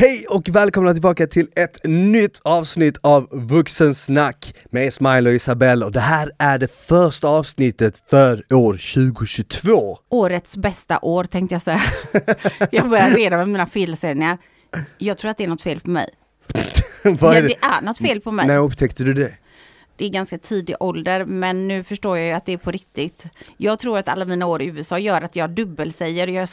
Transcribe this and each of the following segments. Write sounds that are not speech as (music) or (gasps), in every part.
Hej och välkomna tillbaka till ett nytt avsnitt av Vuxensnack med Smile och Isabelle och det här är det första avsnittet för år 2022. Årets bästa år tänkte jag säga. (laughs) jag börjar redan med mina felsägningar. Jag tror att det är något fel på mig. (laughs) Vad ja, är det? det är något fel på mig. När upptäckte du det? Det är ganska tidig ålder, men nu förstår jag ju att det är på riktigt. Jag tror att alla mina år i USA gör att jag dubbelsäger. Jag.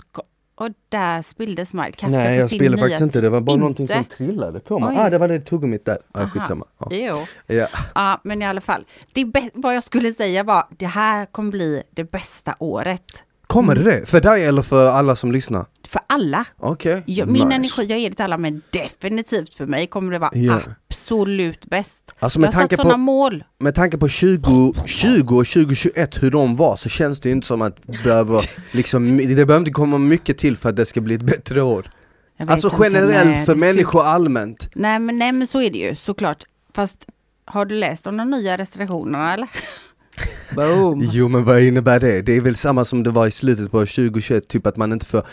Och där spilldes Smile kaffe Nej jag nya faktiskt inte, det var bara Inte? någonting som trillade på mig. Oj. Ah det var det tuggummit där, ah, Aha. skitsamma. Ja. Jo. Ja. Ja, men i alla fall. Det vad jag skulle säga var, det här kommer bli det bästa året. Kommer det det? För dig eller för alla som lyssnar? För alla. Okej, Jag, min nice. energi, jag ger det till alla, men definitivt för mig kommer det vara Ja. absolut bäst. Alltså jag med har satt tanke sådana på, mål. med tanke på 20, 20 och 2021 hur de var så känns det inte som att det behöver, liksom, det behöver inte komma mycket till för att det ska bli ett bättre år. Jag Alltså inte, generellt för människor allmänt. Nej men, nej men så är det ju såklart. Fast har du läst om de nya restriktionerna eller? Boom! Jo men vad innebär det? Det är väl samma som det var i slutet på 2021, typ att man inte får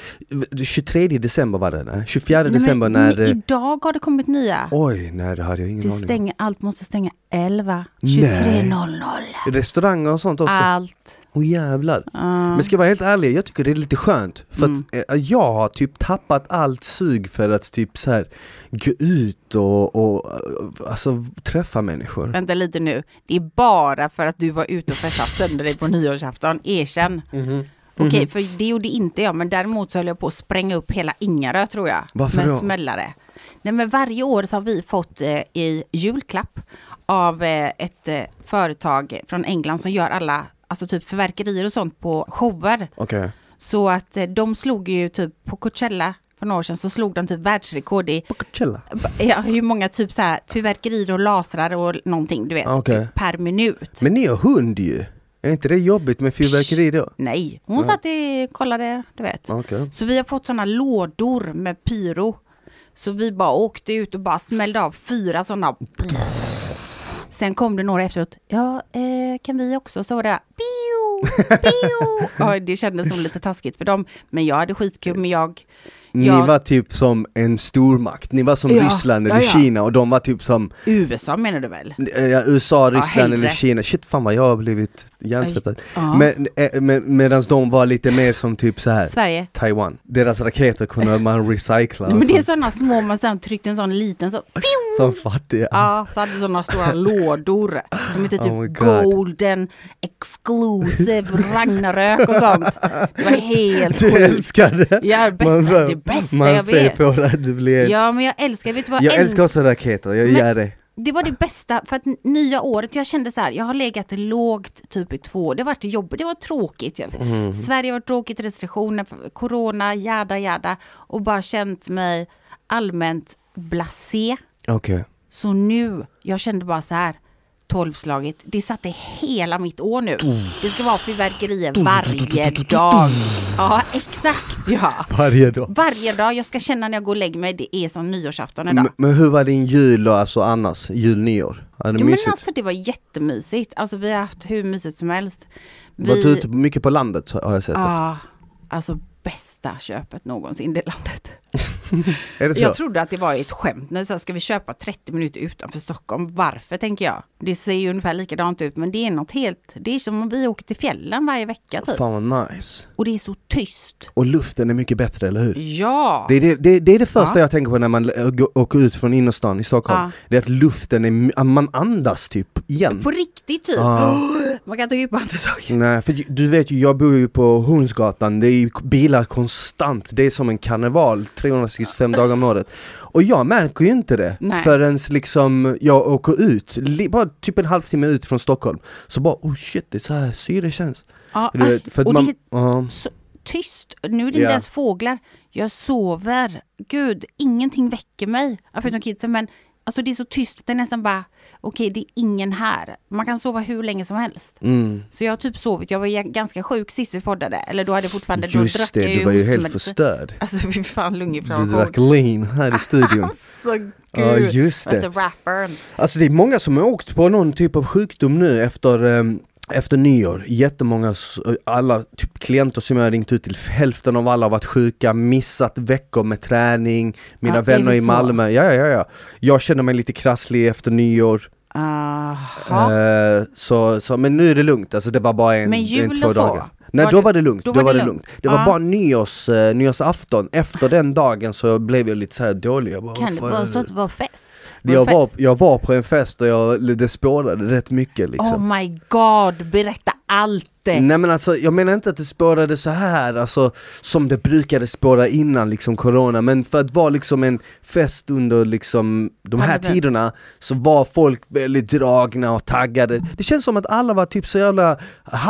23 december var det, nej? 24 Nej, december men, när... eh, Idag har det kommit nya. Oj, nej det hade jag ingen det aning om. allt måste stänga 11, Nej. 23.00. Restauranger och sånt också? Allt. Åh jävlar. Ja. Men ska jag vara helt ärlig, jag tycker det är lite skönt. För Mm. att eh, jag har typ tappat allt sug för att typ så här gå ut och, och alltså träffa människor. Vänta lite nu. Det är bara för att du var ute och festade sönder dig på nyårsafton. Erkänn. Mhm. Okej, Mhm. för det gjorde inte jag, men däremot så höll jag på att spränga upp hela Ingarö tror jag. Varför med då? smällare. Nej men varje år så har vi fått eh, i julklapp av eh, ett eh, företag från England som gör alla, alltså typ förverkerier och sånt på shower. Okej. Så att eh, de slog ju typ på Coachella för några år sedan så slog de typ världsrekord i ja, hur många typ så här fyrverkerier och lasrar och någonting du vet Okej. per minut. Men ni har hund ju. Är inte det jobbigt med fyrverkeri då? Nej, hon Ja. satt i, kollade, du vet. Okej. Så vi har fått sådana lådor med pyro. Så vi bara åkte ut och bara smällde av fyra sådana. Sen kom det några efteråt. Ja, eh, kan vi också? Så var det pio, pio. (laughs) Ja, det kändes som lite taskigt för dem. Men jag hade skitkul. Men jag, Ni Ja. var typ som en stormakt, ni var som Ja, Ryssland eller ja. Kina och de var typ som USA menar du väl? eh, ja, USA, Ryssland eller Kina. Shit fan vad jag har blivit hjärntvättad. Men, eh, med, medan de var lite mer som typ så här. Sverige. Taiwan. Deras raketer kunde man recycla. Men det är alltså. sådana små, man sen tryckte en sån liten så. Pio! Som fattiga. Ja, så hade sådana stora lådor. De hette Oh typ God. Golden, Exclusive, Ragnarök och sånt. Det var helt (laughs) Du sjukt. älskar det! Ja, bästa, Man- det bästa man jag ser vet. på det det blir. Ja, men jag älskar, vet du vad? Jag äl- älskar också raketer, jag Men- gör det. Det var det bästa, för att nya året, jag kände så här, jag har legat lågt typ i två år. Det har varit jobbigt, det var tråkigt. Mm. Sverige har varit tråkigt, restriktioner, corona, jada jada. Och bara känt mig allmänt blasé. Okej. Så nu, jag kände bara så här, tolvslaget, det satte hela mitt år nu. Det ska vara fyrverkerier varje dag. Ja, exakt ja. Varje dag. Varje dag, jag ska känna när jag går och lägger mig, det är som nyårsafton idag. Men, men hur var din jul och alltså annars? Jul, nyår? Är det Jo, men mysigt? alltså det var jättemysigt. Alltså vi har haft hur mysigt som helst. Vi, Var du ute mycket på landet har jag sett? Ja, alltså bästa köpet någonsin det landet. Är det så? Jag trodde att det var ett skämt när sa ska vi köpa 30 minuter utanför Stockholm. Varför tänker jag? Det ser ju ungefär likadant ut men det är något helt, det är som om vi åker till fjällen varje vecka typ. Fan vad nice. Och det är så tyst. Och luften är mycket bättre, eller hur? Ja! Det är det, det, det, är det första Ja. jag tänker på när man äh, åker ut från innerstan i Stockholm. Ja. Det är att luften är, my- man andas typ igen. På riktigt typ. Ja. (gasps) Man kan ta djupa andetag. Nej, för du vet ju, jag bor ju på Hornsgatan, det är ju bilar konstant, det är som en karneval 365 dagar om året. Och jag märker ju inte det Nej. förrän liksom jag åker ut, bara typ en halvtimme ut från Stockholm. Så bara oh shit, det är så här syre känns. Ja, Du vet, för att och man, det ja. så tyst. Nu är det inte Ja. ens fåglar. Jag sover. Gud, ingenting väcker mig. Förutom kidsen. Men alltså det är så tyst att det är nästan bara, okej det är ingen här. Man kan sova hur länge som helst. mm. Så jag har typ sovit. Jag var ju ganska sjuk sist vi poddade. Eller då hade jag fortfarande, då Just drack det, jag du var ju helt förstörd. (laughs) Alltså fy fan Du lunginflammation. drack lean här i (laughs) studion. Alltså gud. Ja just Alltså det. rappern. Alltså det är många som har åkt på någon typ av sjukdom nu efter ehm, efter nyår, jättemånga, alla typ klienter som jag ringt ut till, hälften av alla har varit sjuka, missat veckor med träning, mina Ja, vänner i? Malmö, ja, ja ja ja. Jag känner mig lite krasslig efter nyår, eh, så, så, men nu är det lugnt, alltså det var bara en, Men en jul två och så? dagar. Nej Var då det- var det lugnt, då, var det lugnt. Det var bara nyårs, eh, nyårsafton, efter den dagen så blev jag lite så här dålig. Jag bara, Kan det "Vad vara så att det var fest? Var jag var, jag var på en fest och jag, det spårade rätt mycket liksom. Oh my god, berätta allt! Nej men alltså, jag menar inte att det spårade så här alltså som det brukade spåra innan liksom corona, men för att vara liksom en fest under liksom de här Pandemin. tiderna så var folk väldigt dragna och taggade. Det känns som att alla var typ så jävla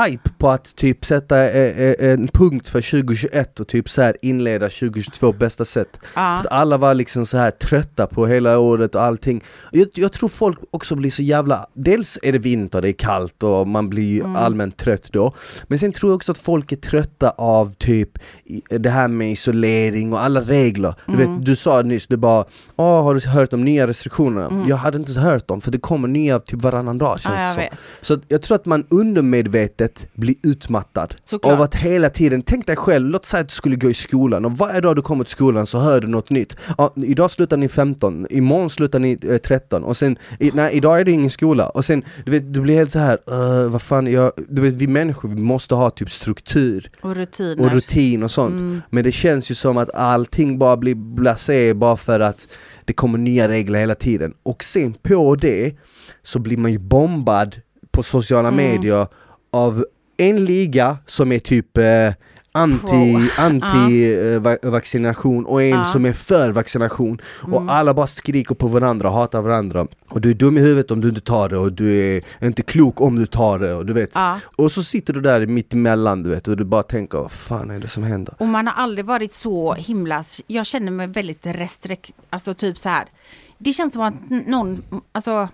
hype på att typ sätta eh, eh, en punkt för 2021 och typ så här inleda 2022 på bästa sätt. Ja. För att alla var liksom så här trötta på hela året och allting. Jag, jag tror folk också blir så jävla, dels är det vinter, det är kallt och man blir Mm. allmänt trött då. Men sen tror jag också att folk är trötta av typ det här med isolering och alla regler. Du Mm. vet, du sa nyss, du bara Åh, har du hört om nya restriktionerna? Jag hade inte hört dem för det kommer nya typ varannan dag känns Mm. Jag det som. Så jag tror att man undermedvetet blir utmattad Såklart. av att hela tiden, tänk dig själv, låt säga att du skulle gå i skolan och varje dag du kommer till skolan så hör du något nytt. Ja, idag slutar ni 15, imorgon slutar ni eh, 13 och sen, i, nej idag är det ingen skola och sen, du vet, du blir helt så här, "Uh, vad fan, jag, du vet vi människor vi måste ha typ struktur Och rutiner. och rutin och sånt. Mm. Men det känns ju som att allting bara blir blasé bara för att det kommer nya regler hela tiden. Och sen på det så blir man ju bombad på sociala Mm. medier av en liga som är typ eh, anti, Pro. (laughs) anti eh, va- vaccination och en som är för vaccination. Mm. Och alla bara skriker på varandra hatar varandra. Och du är dum i huvudet om du inte tar det och du är inte klok om du tar det och du vet. Och så sitter du där mitt emellan du vet och du bara tänker vad fan är det som händer? Och man har aldrig varit så himla, jag känner mig väldigt restrikt, alltså typ så här. Det känns som att någon, alltså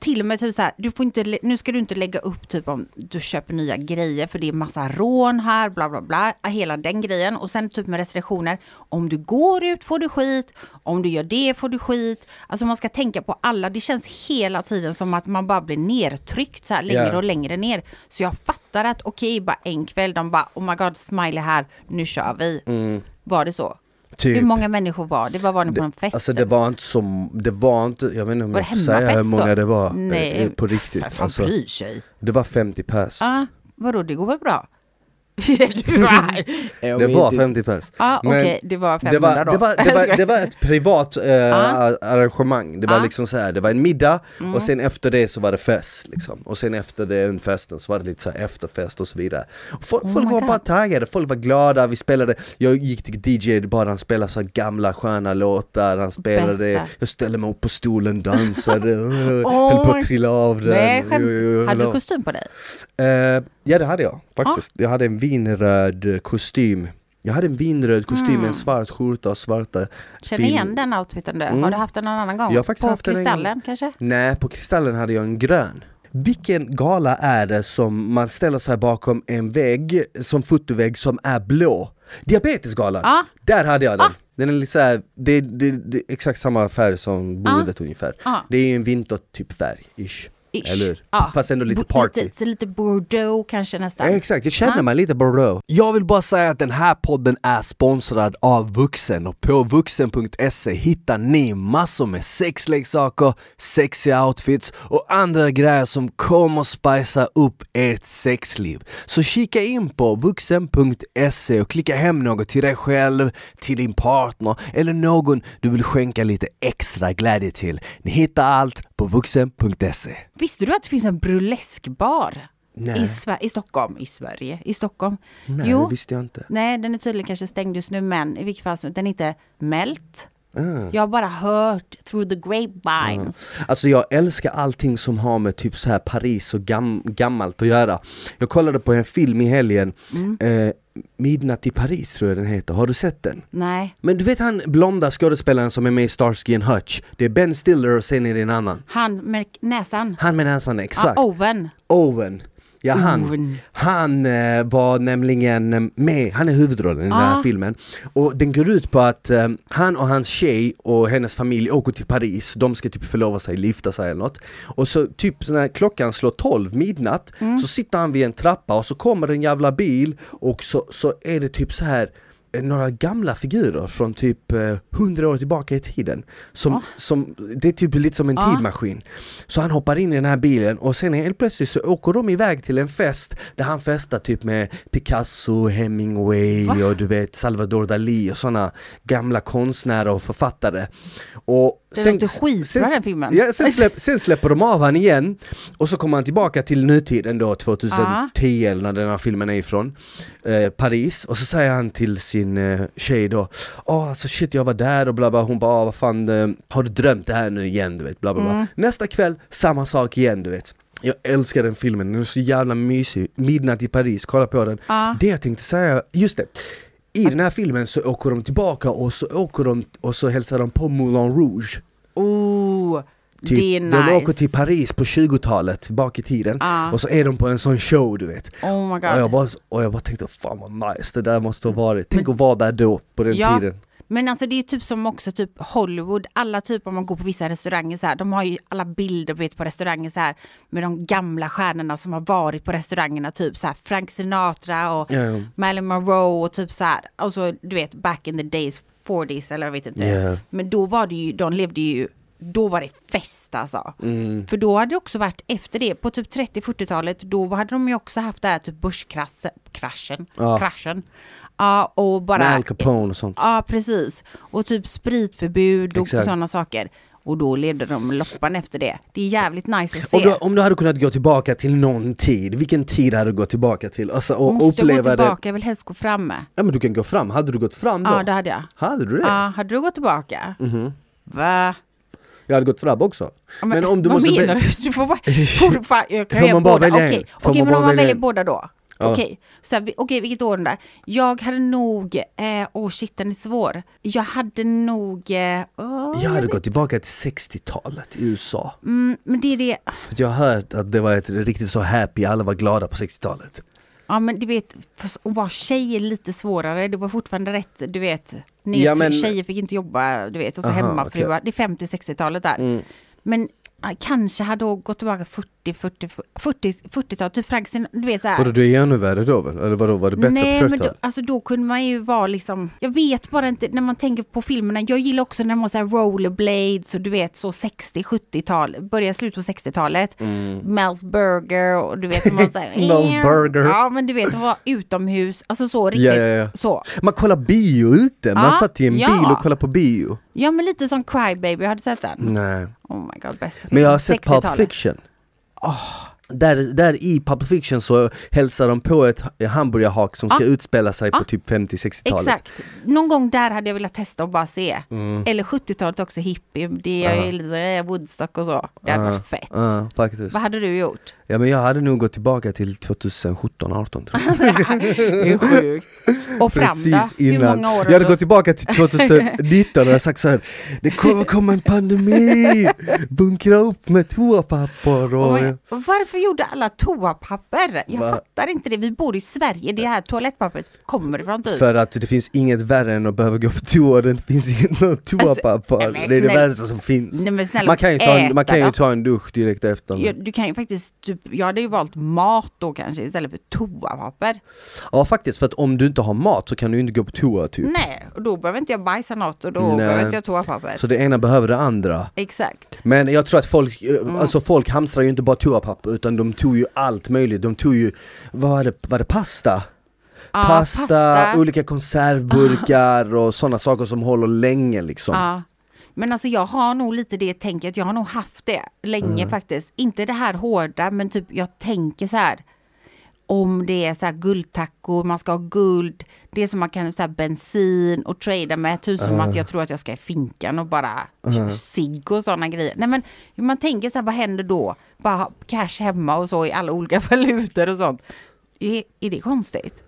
till och med typ så här, du får inte, nu ska du inte lägga upp typ om du köper nya grejer för det är massa rån här, bla bla bla, hela den grejen. Och sen typ med restriktioner, om du går ut får du skit, om du gör det får du skit. Alltså man ska tänka på alla, det känns hela tiden som att man bara blir nertryckt så här längre Ja. och längre ner. Så jag fattar att okej, bara en kväll, de bara oh my god, smiley här, nu kör vi. Var det så? Typ. Hur många människor var det? Vad var ni på en fest? Alltså det var inte som, det var inte, jag vet inte om jag får säga hur många då? det var Nej, eh, på riktigt. Fan Alltså, bryr sig. det var 50 pers. Ja, vadå, det går väl bra? (laughs) Det var 50 pers. Men okej, det var 500 det var, då. det, var, det, var, det var ett privat eh, Ja. arrangemang, det var Ja. liksom så här, det var en middag Mm. och sen efter det så var det fest liksom. Och sen efter den festen så var det lite så här efterfest och så vidare. Folk, Oh folk var God. bara taggade, folk var glada, vi spelade, jag gick till DJ bara han spelade så gamla sköna låtar, han spelade, Bästa. jag ställde mig upp på stolen, dansade, Oh (laughs) höll på att trilla av den. Nej, skämt. Hade du kostym på dig? Eh, ja det hade jag faktiskt. Jag hade en vinröd kostym. Jag hade en vinröd kostym Mm. med en svart skjorta och svarta Känner fin- igen den outfiten du. Mm. Har du haft den någon annan gång? Jag har faktiskt på haft den en Kristallen kanske? Nej, på Kristallen hade jag en grön. Vilken gala är det som man ställer sig bakom en vägg, som fotovägg som är blå? Diabetesgalan! Ja. Där hade jag den! Ah. Den är lite såhär, det, det, det är exakt samma färg som bordet ungefär. Ja. Det är ju en vintertyp färg, ish. Ish. Eller? Ja. Fast ändå lite party. Lite, lite Bordeaux kanske nästan. Ja, exakt, jag känner Ja. mig lite Bordeaux. Jag vill bara säga att den här podden är sponsrad av Vuxen och på vuxen.se hittar ni massor med sexleksaker, sexiga outfits och andra grejer som kommer spicea upp ert sexliv. Så kika in på vuxen.se och klicka hem något till dig själv, till din partner eller någon du vill skänka lite extra glädje till. Ni hittar allt på vuxen.se. Visste du att det finns en burleskbar? Nej. I, Sver- I Stockholm, i Sverige, i Stockholm. Nej, jo, det visste jag inte. nej den är tydligen kanske stängd just nu men i vilket fall som den är inte mält. Ah. Jag har bara hört through the grapevines. Alltså jag älskar allting som har med typ så här Paris och gam gammalt att göra Jag kollade på en film i helgen, eh, Midnatt i Paris tror jag den heter, har du sett den? Nej, Men du vet han blonda skådespelaren som är med i Starsky and Hutch? Det är Ben Stiller och sen är det en annan han med näsan. Han med näsan, exakt, Ja, Owen. Owen Ja, han, han eh, var nämligen med, han är huvudrollen i den här Ja. filmen. Och den går ut på att eh, han och hans tjej och hennes familj åker till Paris, de ska typ förlova sig, gifta sig eller något. Och så typ när klockan slår 12 midnatt Mm. så sitter han vid en trappa och så kommer en jävla bil och så, så är det typ så här några gamla figurer från typ eh, 100 år tillbaka i tiden. Som, Ja. som, det är typ lite som en Ja. tidmaskin. Så han hoppar in i den här bilen och sen helt plötsligt så åker de iväg till en fest där han festar typ med Picasso, Hemingway Va? och du vet Salvador Dalí och sådana gamla konstnärer och författare. Och Det låter skitbra, den filmen. Ja, sen, släpp, (laughs) sen släpper de av han igen och så kommer han tillbaka till nutiden då 2010 eller när den här filmen är ifrån eh, Paris och så säger han till sin eh, tjej då Åh alltså shit jag var där och bla bla hon bara "Ah, vad fan eh, har du drömt det här nu igen du vet bla bla bla Mm. Nästa kväll samma sak igen du vet jag älskar den filmen, den är så jävla mysig. Midnatt i Paris, kolla på den. Ja. Det jag tänkte säga, just det. I den här filmen så åker de tillbaka och så åker de och så hälsar de på Moulin Rouge. Oh, Typ, det är nice. De åker till Paris på 20-talet, bak i tiden. Ja. Och så är de på en sån show du vet. Oh my Och jag, god. bara, och jag bara tänkte, fan vad nice det där måste ha varit. Tänk att vara där då, på den Ja. tiden. Men alltså det är typ som också typ Hollywood, alla typ om man går på vissa restauranger så här, de har ju alla bilder vet, på restauranger så här med de gamla stjärnorna som har varit på restaurangerna, typ så här Frank Sinatra och ja. Marilyn Monroe och typ så här, och så du vet back in the days, 40s eller jag vet inte. Ja. Men då var det ju, de levde ju, då var det fest alltså. Mm. För då hade det också varit efter det, på typ 30-40-talet, då hade de ju också haft det här typ börskraschen, Ja. kraschen. Ja, och bara... Med Al Capone och sånt. Ja, precis. Och typ spritförbud och Exakt. sådana saker. Och då levde de loppan efter det. Det är jävligt nice att se. Om du, om du hade kunnat gå tillbaka till någon tid, vilken tid hade du gått tillbaka till? Alltså, och Måste jag gå uppleva tillbaka, jag vill helst gå framme. Ja men du kan gå fram, hade du gått fram då? Ja, det hade jag. Hade du det? Ja, hade du gått tillbaka? Va? Jag hade gått fram också. Ja, Men om du vad måste menar du? Du får bara... Får, fan, jag kan Får man bara välja en? Okej, Får Okej, man men bara om man välja väljer en? båda då? Ja. Okej, så här, vi- okej, vilket århundrade? Jag hade nog... eh, Åh shit, den är svår. Jag hade nog... eh, åh, Jag hade vet- gått tillbaka till 60-talet i USA. Mm, men det är det... För jag har hört att det var ett riktigt så happy, alla var glada på 60-talet. Ja men du vet, att vara tjej är lite svårare. Det var fortfarande rätt, du vet. Ner Ja, men- tjejer fick inte jobba, du vet. Och så hemmafruar. Det är 50-60-talet där. Mm. Men kanske hade gått tillbaka 40, 40, 40, 40-talet. Typ Frank du vet så här. Vadå, det är ännu värre då väl? Eller vadå, var det bättre Nej, på men då, 40-talet? alltså då kunde man ju vara liksom, jag vet bara inte, när man tänker på filmerna, jag gillar också när man har så här rollerblades och du vet så 60-70-tal, börjar slut på 60-talet, Mel's Burger och du vet, man var så här, Mm. (laughs) Mel's Burger. Ja, men du vet, att vara utomhus, alltså så riktigt, Ja, ja, ja. så. Man kollar bio ute, man Ja, satt i en ja. bil och kollade på bio. Ja, men lite som Cry Baby, har du sett den? Nej. Oh my god, bästa. Men jag har sett Pulp 60-talet. Fiction. Där, där i Pulp Fiction så hälsar de på ett hamburgerhak som ska Ja. utspela sig på Ja. typ 50-60-talet. Exakt. Någon gång där hade jag velat testa och bara se. Mm. Eller 70-talet också, hippie, det är lite eh, Woodstock och så. Det hade Ja, varit fett. Ja, faktiskt. Vad hade du gjort? Ja men jag hade nog gått tillbaka till 2017, 18 tror jag. (laughs) det är sjukt. Och fram då? Hur många år Jag hade gått tillbaka till 2019 och sagt så här, det kommer komma en pandemi, (laughs) bunkra upp med toapapper och... Och varför gjorde alla toapapper? Jag Va? fattar inte det. Vi bor i Sverige, det här toalettpappret kommer ifrån typ. För att det finns inget värre än att behöva gå på toa det finns inget något toapapper. nej, men det är det värsta som finns. Nej, snälla, Man kan ju ta en, äta man kan ju då. ta en dusch direkt efter. Ja, du kan ju faktiskt, typ, jag hade ju valt mat då kanske istället för toapapper. Ja faktiskt, för att om du inte har mat så kan du inte gå på toa typ. Nej, och då behöver inte jag bajsa något och då Nej. behöver inte jag toapapper. Så det ena behöver det andra. Exakt. Men jag tror att folk, eh, Mm. alltså folk hamstrar ju inte bara toapapper utan de tog ju allt möjligt. De tog ju, vad var det, var det pasta? Ja, pasta, olika konservburkar och sådana saker som håller länge liksom. Ja. Men alltså jag har nog lite det tänket, jag har nog haft det länge Mm. faktiskt. Inte det här hårda, men typ jag tänker så här. Om det är så här guldtackor, man ska ha guld, det som man kan så här bensin och trada med, typ som att jag tror att jag ska i finkan och bara uh. cigg och sådana grejer. Nej men man tänker så här, vad händer då? Bara cash hemma och så i alla olika (laughs) valutor och sånt. Är, är det konstigt?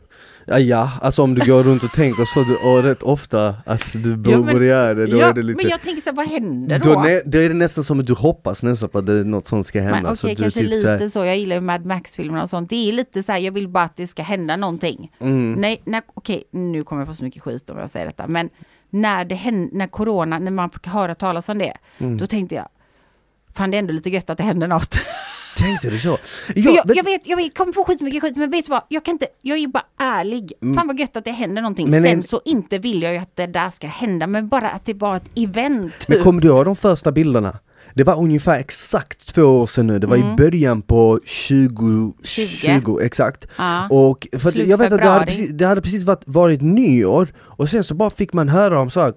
Ja, ja, alltså om du går runt och tänker så du, och rätt ofta att du borde, borde göra det, då ja, är det lite men jag tänker så här, vad händer då? då, då är det nästan som att du hoppas nästan på att det något som ska hända okej, du kanske typ lite så här, så. Jag gillar ju Mad Max-filmerna och sånt. Det är lite så här, jag vill bara att det ska hända någonting. mm, Nej, nej okej, nu kommer jag få så mycket skit om jag säger detta. Men när, det hände, när corona, när man fick höra talas om det, Mm. då tänkte jag, fan det är ändå lite gött att det händer något. (laughs) Tänkte du så? Men Ja, jag, men- jag vet, jag vet, kommer få skitmycket skit, men vet du vad? Jag kan inte, jag är bara ärlig. Fan vad gött att det händer någonting. Mm. Men Sen en- så inte vill jag ju att det där ska hända, men bara att det var ett event. Men typ. kommer du ihåg de första bilderna? Det var ungefär exakt två år sedan nu, det var Mm. i början på 20, 20. 20 exakt. Ja. Och för jag vet att det hade precis, det hade precis varit, varit nyår och sen så bara fick man höra om så här,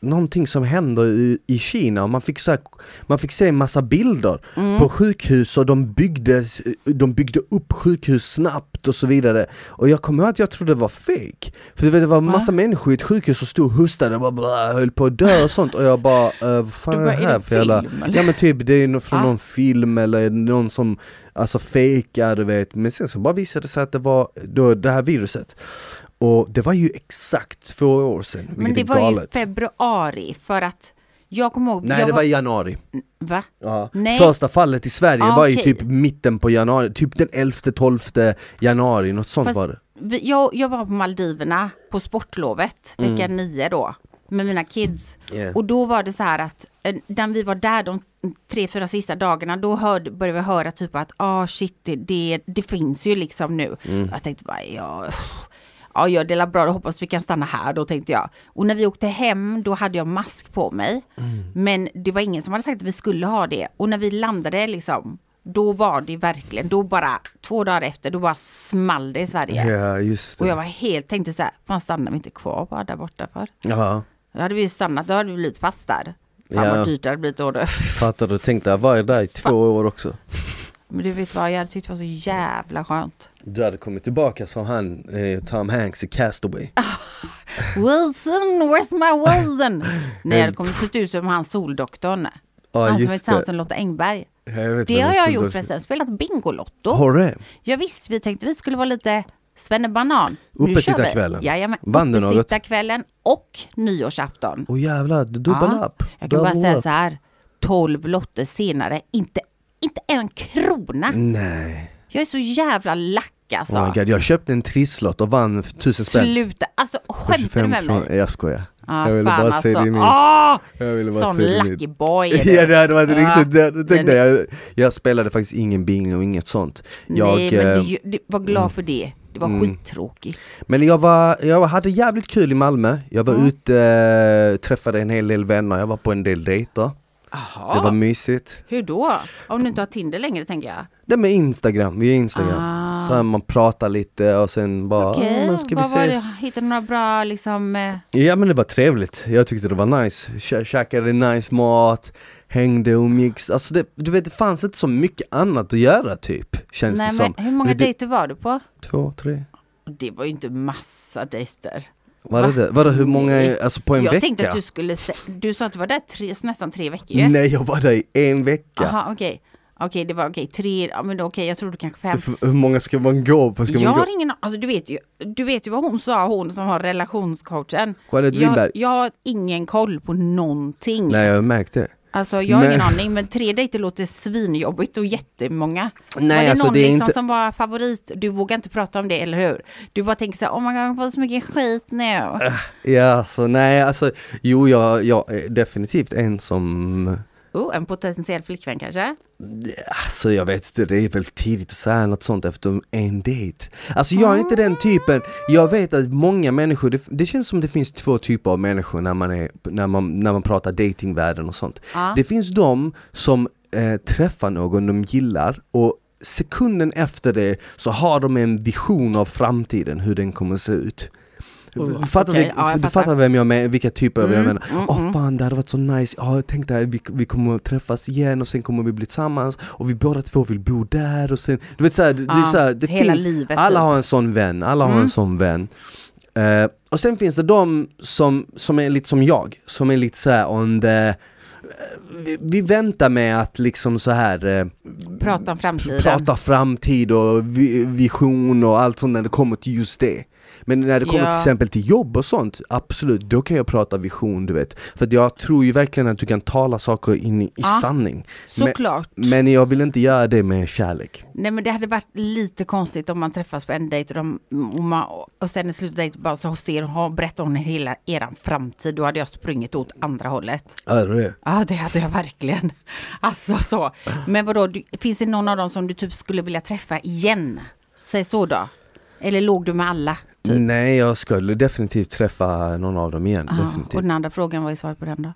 någonting som händer i, i Kina och man fick, så här, man fick se en massa bilder Mm. på sjukhus och de byggde, de byggde upp sjukhus snabbt och så vidare. Och jag kommer ihåg att jag trodde det var fake. För det var en massa människor i ett sjukhus som stod och hostade och bara bla, höll på att dö och sånt och jag bara, eh, vad fan Du är bara, det är här det för jävla... Ja men typ det är från Ah. någon film eller någon som alltså fejkar du vet, men sen så bara visade det sig att det var då det här viruset. Och det var ju exakt två år sedan, Men det var galet. ju februari för att jag kommer ihåg... Nej jag det var i januari. Va? Ja. Nej. Första fallet i Sverige Ah, var ju okej. typ mitten på januari, typ den 11-12 januari, något sånt Fast var det. vi, jag, jag var på Maldiverna på sportlovet, vecka Mm. nio då, med mina kids. Yeah. Och då var det så här att eh, när vi var där de tre, fyra sista dagarna, då hörde, började vi höra typ att ah shit, det, det, det finns ju liksom nu. Mm. Jag tänkte bara, ja, ja, jag delar bra, då hoppas vi kan stanna här då tänkte jag. Och när vi åkte hem, då hade jag mask på mig. Mm. Men det var ingen som hade sagt att vi skulle ha det. Och när vi landade liksom, då var det verkligen, då bara två dagar efter, då bara small det i Sverige. Ja just Och jag det. var helt, tänkte så här, fan stannar vi inte kvar bara där borta för? Ja, Då hade vi stannat, då hade vi blivit fast där. Fan Ja. vad dyrt det hade blivit då. fattar du? Tänkte jag var där i två år också. Men du vet vad, jag hade tyckt det var så jävla skönt. Du hade kommit tillbaka som han, eh, Tom Hanks i Castaway. Ah, (laughs) Wilson, where's my Wilson? (laughs) Nej, det kommer se ut som han soldoktorn. Ja han som är tillsammans med Lotta Engberg. Jag vet Det har jag gjort förresten, spelat Bingolotto. Har du? Ja, visst, vi tänkte vi skulle vara lite vi. Uppesittarkvällen. Jajamän, uppesittarkvällen och nyårsafton. Åh jävlar, du dubbel Ja, upp. Jag kan bara Double säga up. så här, 12 lotter senare, inte, inte en krona. Nej. Jag är så jävla lack alltså. Oh my God, jag köpte en trisslott och vann tusen spänn. Sluta, alltså skämtar du 25 med mig? Jag skojar. Ah, jag ville bara alltså. det i min... Ah, Jag ville bara sån det i min... lucky boy är (laughs) du. Ja det hade varit Ja, riktigt, det, det tänkte den- jag, jag spelade faktiskt ingen bingo och inget sånt. Jag, Nej, men eh, mm. du, du, var glad för det. Det var skittråkigt. Men jag, var, jag hade jävligt kul i Malmö, jag var Mm. ute, eh, träffade en hel del vänner, jag var på en del dejter. Jaha, Det var mysigt. hur då? Om du inte har Tinder längre tänker jag. Det med Instagram, via Instagram. Ah. Så här man pratar lite och sen bara, Okej, "Ah, men ska vi var ses? det? Hittade du några bra liksom... eh, Ja men det var trevligt, jag tyckte det var nice. Kä- Käkade nice mat, hängde, umgicks. Alltså det, du vet det fanns inte så mycket annat att göra typ, känns Nej, det som. men hur många det, dejter var du på? Två, tre. Det var ju inte massa dejter. Var det? Var det hur många, alltså på en jag vecka? tänkte att du skulle... Du sa att du var där tre, nästan tre veckor ju. Nej jag var där i en vecka. Jaha, okej. Okej, det var okej. Tre, ja men okej, jag trodde kanske fem. Hur många ska man gå på? Ska Jag man gå? har ingen alltså du vet ju, du vet ju vad hon sa, hon som har relationscoachen. Jeanette Jag, Winberg? jag har ingen koll på någonting. Nej jag har märkt det. Alltså jag har Men- ingen aning, men tre dejter låter svinjobbigt och jättemånga. Nej, var det alltså, någon det liksom inte- som var favorit? Du vågar inte prata om det, eller hur? Du bara tänker så här, oh my god, jag får så mycket skit nu. Ja alltså nej alltså, jo jag, jag är definitivt en som Oh, en potentiell flickvän kanske? Alltså jag vet inte, det är väl tidigt att säga något sånt efter en dejt. Alltså jag är inte den typen, jag vet att många människor, det, det känns som det finns två typer av människor när man, är, när man, när man pratar datingvärlden och sånt. Ja. Det finns de som eh, träffar någon de gillar och sekunden efter det så har de en vision av framtiden, hur den kommer att se ut Oh, fattar okej, vi, ja, jag du fattar. fattar vem jag menar, vilka typer jag Mm, menar? mm, Åh mm. fan det hade varit så nice, jag tänkte att vi, vi kommer att träffas igen och sen kommer vi bli tillsammans och vi båda två vill bo där och sen, du vet såhär, det, det Ja, såhär, det hela finns, livet, alla typ. har en sån vän, alla har Mm. en sån vän Eh, Och sen finns det de som, som är lite som jag, som är lite såhär on the eh, vi, vi väntar med att liksom så här eh, Prata om framtiden. prata framtid och vi, vision och allt sånt när det kommer till just det Men när det kommer Ja. till exempel till jobb och sånt, absolut, då kan jag prata vision du vet. För jag tror ju verkligen att du kan tala saker in i, Ja. sanning. Såklart. Men jag vill inte göra det med kärlek. Nej men det hade varit lite konstigt om man träffas på en dejt och, de, och, man, och sen i slutet bara så ser och berättar hon hela eran framtid. Då hade jag sprungit åt andra hållet. Är det? Ja det hade jag verkligen. (laughs) Alltså så. Men vadå, finns det någon av dem som du typ skulle vilja träffa igen? Säg så då. Eller låg du med alla? Typ. Nej, jag skulle definitivt träffa någon av dem igen. Definitivt. och den andra frågan, vad är svaret på den då?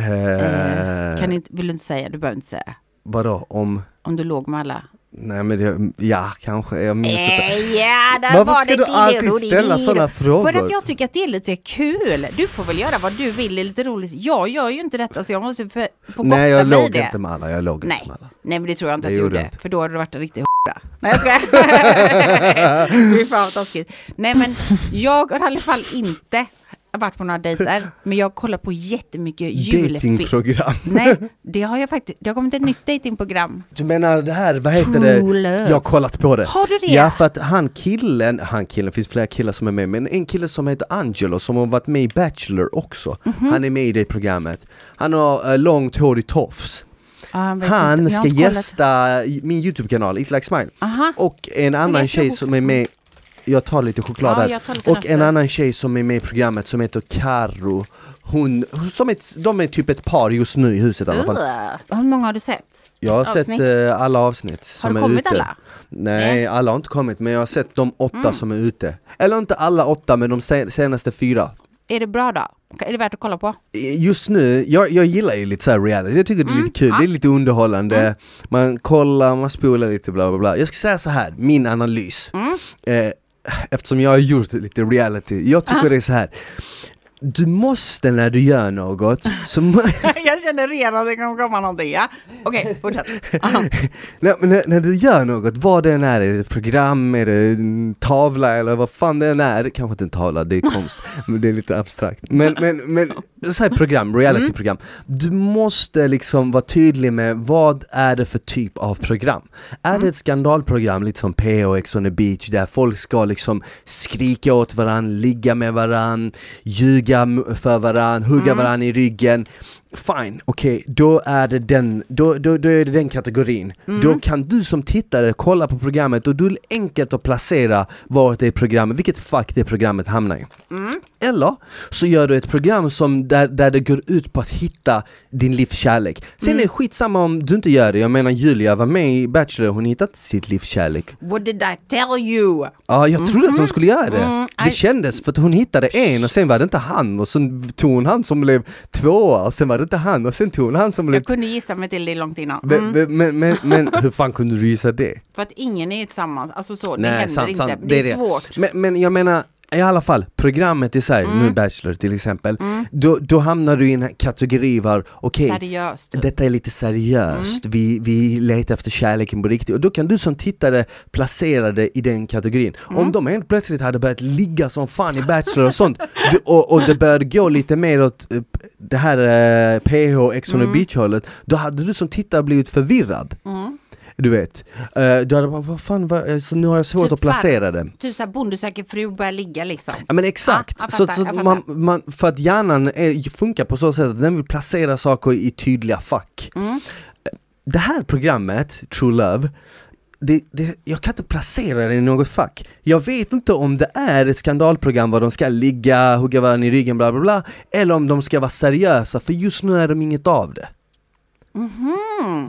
Eh, Kan du inte, vill du inte säga? Du behöver inte säga. Vadå, om... Om du låg med alla? Nej men det, ja kanske, jag minns inte. Eh, ja, Varför var ska det du alltid ställa sådana frågor? För att jag tycker att det är lite kul. Du får väl göra vad du vill, det är lite roligt. Jag gör ju inte detta så jag måste få Nej jag gotta mig i låg det. inte med alla, jag låg Nej. inte med alla. Nej men det tror jag inte Det att du gjorde jag inte. För då hade du varit en riktig. Nej jag skojar. (laughs) Fy fan vad taskigt. Nej men jag har i alla fall inte varit på några dejter. Men jag kollar på jättemycket julfilm. Datingprogram. Nej, det har jag faktiskt. Det har kommit ett nytt datingprogram. Du menar det här, vad heter True det? love. Jag har kollat på det. Har du det? Ja för att han killen, han killen, finns flera killar som är med, men en kille som heter Angelo som har varit med i Bachelor också. Mhm. Han är med i det programmet. Han har uh, långt hår i tofs. Vet Han har ska gästa min YouTube-kanal, It Like Smile. Aha. Och en annan tjej som är med jag tar lite choklad Ja, här. lite Och nötter. en annan tjej som är med i programmet som heter Karo Hon, som ett, de är typ ett par just nu i huset i alla fall Ugh. Hur många har du sett? Jag har Avsnitt? sett eh, alla avsnitt Har som är kommit ute alla? Nej, alla har inte kommit men jag har sett de åtta Mm. som är ute Eller inte alla åtta men de se- senaste fyra Är det bra då? Är det värt att kolla på? Just nu, jag, jag gillar ju lite så här reality, jag tycker det är Mm, lite kul, ja. det är lite underhållande Man kollar, man spolar lite bla bla bla Jag ska säga så här, min analys Mm. eh, Eftersom jag har gjort lite reality, jag tycker Ja. det är så här. Du måste när du gör något, så (laughs) jag känner redan att det kommer komma någonting. Ja? Okej, fortsätt. Aha. (laughs) Nej, men när, när du gör något, vad det än är, är det ett program, är det en tavla eller vad fan det än är, kanske inte en tavla, det är konst, (laughs) men det är lite abstrakt. Men, men, men så här program, realityprogram, du måste liksom vara tydlig med vad är det för typ av program? Är det ett skandalprogram, lite som PH Ex on the beach, där folk ska liksom skrika åt varandra, ligga med varandra, ljuga m- för varandra, hugga varandra i ryggen Fine, okej, då är det den, då, då, då är det den kategorin. Då kan du som tittare kolla på programmet och då är enkelt att placera vart det programmet, vilket fack det programmet hamnar i. Eller så gör du ett program som där, där det går ut på att hitta din livs kärlek. Sen är det skitsamma om du inte gör det, jag menar Julia var med i Bachelor, hon hittade sitt livs kärlek. What did I tell you? Ja, jag trodde att hon skulle göra det. Mm, Det I- kändes, för att hon hittade en och sen var det inte han och sen tog hon han som blev tvåa och sen var det inte han och sen tog hon han som Jag kunde gissa mig till det långt innan. men, Mm. men, men, men (laughs) hur fan kunde du gissa det? För att ingen är tillsammans. Alltså så, det Nej, händer sant, inte. sant. Det Det är svårt. Men, men jag menar, i alla fall, programmet i sig, Mm. nu Bachelor till exempel, då, då hamnar du i en kategori var, okej, Seriöst. typ. detta är lite seriöst, Mm. vi, vi letar efter kärleken på riktigt och då kan du som tittare placera det i den kategorin. Mm. Om de helt plötsligt hade börjat ligga som fan i Bachelor och sånt (laughs) du, och, och det började gå lite mer åt eh, det här eh, PH, Ex on the Mm. beach hållet, då hade du som tittare blivit förvirrad. Du vet, uh, du hade bara, vad fan, vad, så nu har jag svårt Typ att placera det. Typ såhär bonde söker fru börjar ligga liksom. Ja men exakt, Ja, jag så, fattar, så jag fattar. man, man, för att hjärnan är, funkar på så sätt att den vill placera saker i tydliga fack. Mm. Det här programmet, True Love, det, det, jag kan inte placera det i något fack. Jag vet inte om det är ett skandalprogram var de ska ligga, hugga varandra i ryggen, bla bla bla, eller om de ska vara seriösa, för just nu är de inget av det.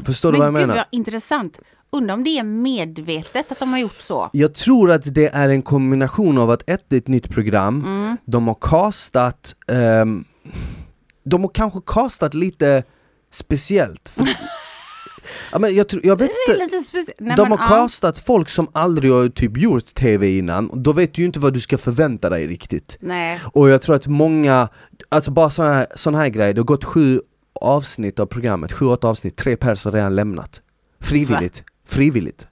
Förstår du Mhm. Men vad jag gud menar? vad intressant. Undrar om det är medvetet att de har gjort så. Jag tror att det är en kombination av att ett, det är ett nytt program, Mm. de har castat, ehm, de har kanske castat lite speciellt. För, (laughs) ja, men jag, jag vet inte. Nej, de har ja. castat folk som aldrig har typ gjort TV innan, då vet du ju inte vad du ska förvänta dig riktigt. Nej. Och jag tror att många, alltså bara sådana här, sån här grejer, det har gått sju avsnitt av programmet, sju, åtta avsnitt, tre personer har redan lämnat. Frivilligt. Frivilligt.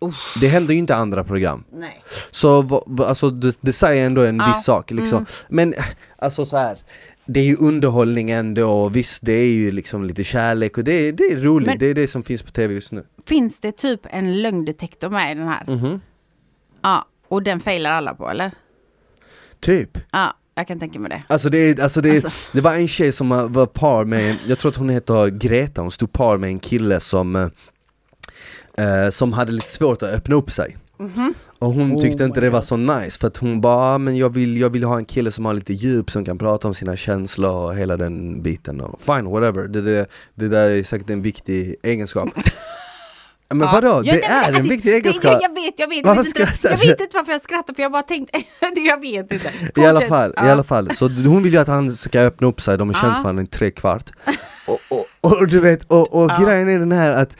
Uff. Det händer ju inte andra program. Nej. Så va, va, alltså, det, det säger ändå en Ja, viss sak liksom. mm. Men alltså så här. Det är ju underhållning ändå, och visst det är ju liksom lite kärlek och det, är- det är roligt, Men- det är det som finns på tv just nu. Finns det typ en lögndetektor med i den här? Mhm. Ja. Och den failar alla på eller? Typ. Ja, jag kan tänka mig det. Alltså det, alltså det, Alltså. det var en tjej som var- var par med, jag tror att hon heter Greta, hon stod par med en kille som eh, eh, Som hade lite svårt att öppna upp sig. Och hon Oh tyckte inte my det var så nice för att hon bara, "Ah, men jag vill, jag vill ha en kille som har lite djup som kan prata om sina känslor och hela den biten och fine whatever, det, det, det där är säkert en viktig egenskap (laughs) Men Ja. vadå, Ja, det nej, är men en det- viktig det- egenskap! Jag vet, jag vet, Varför jag vet, inte, jag vet inte varför jag skrattar för jag bara tänkte, (laughs) jag vet inte. I alla fall, Ja. i alla fall, så hon vill ju att han ska öppna upp sig, de har känt Ja. varandra i tre kvart (laughs) och, och, och du vet, och, och Ja. grejen är den här att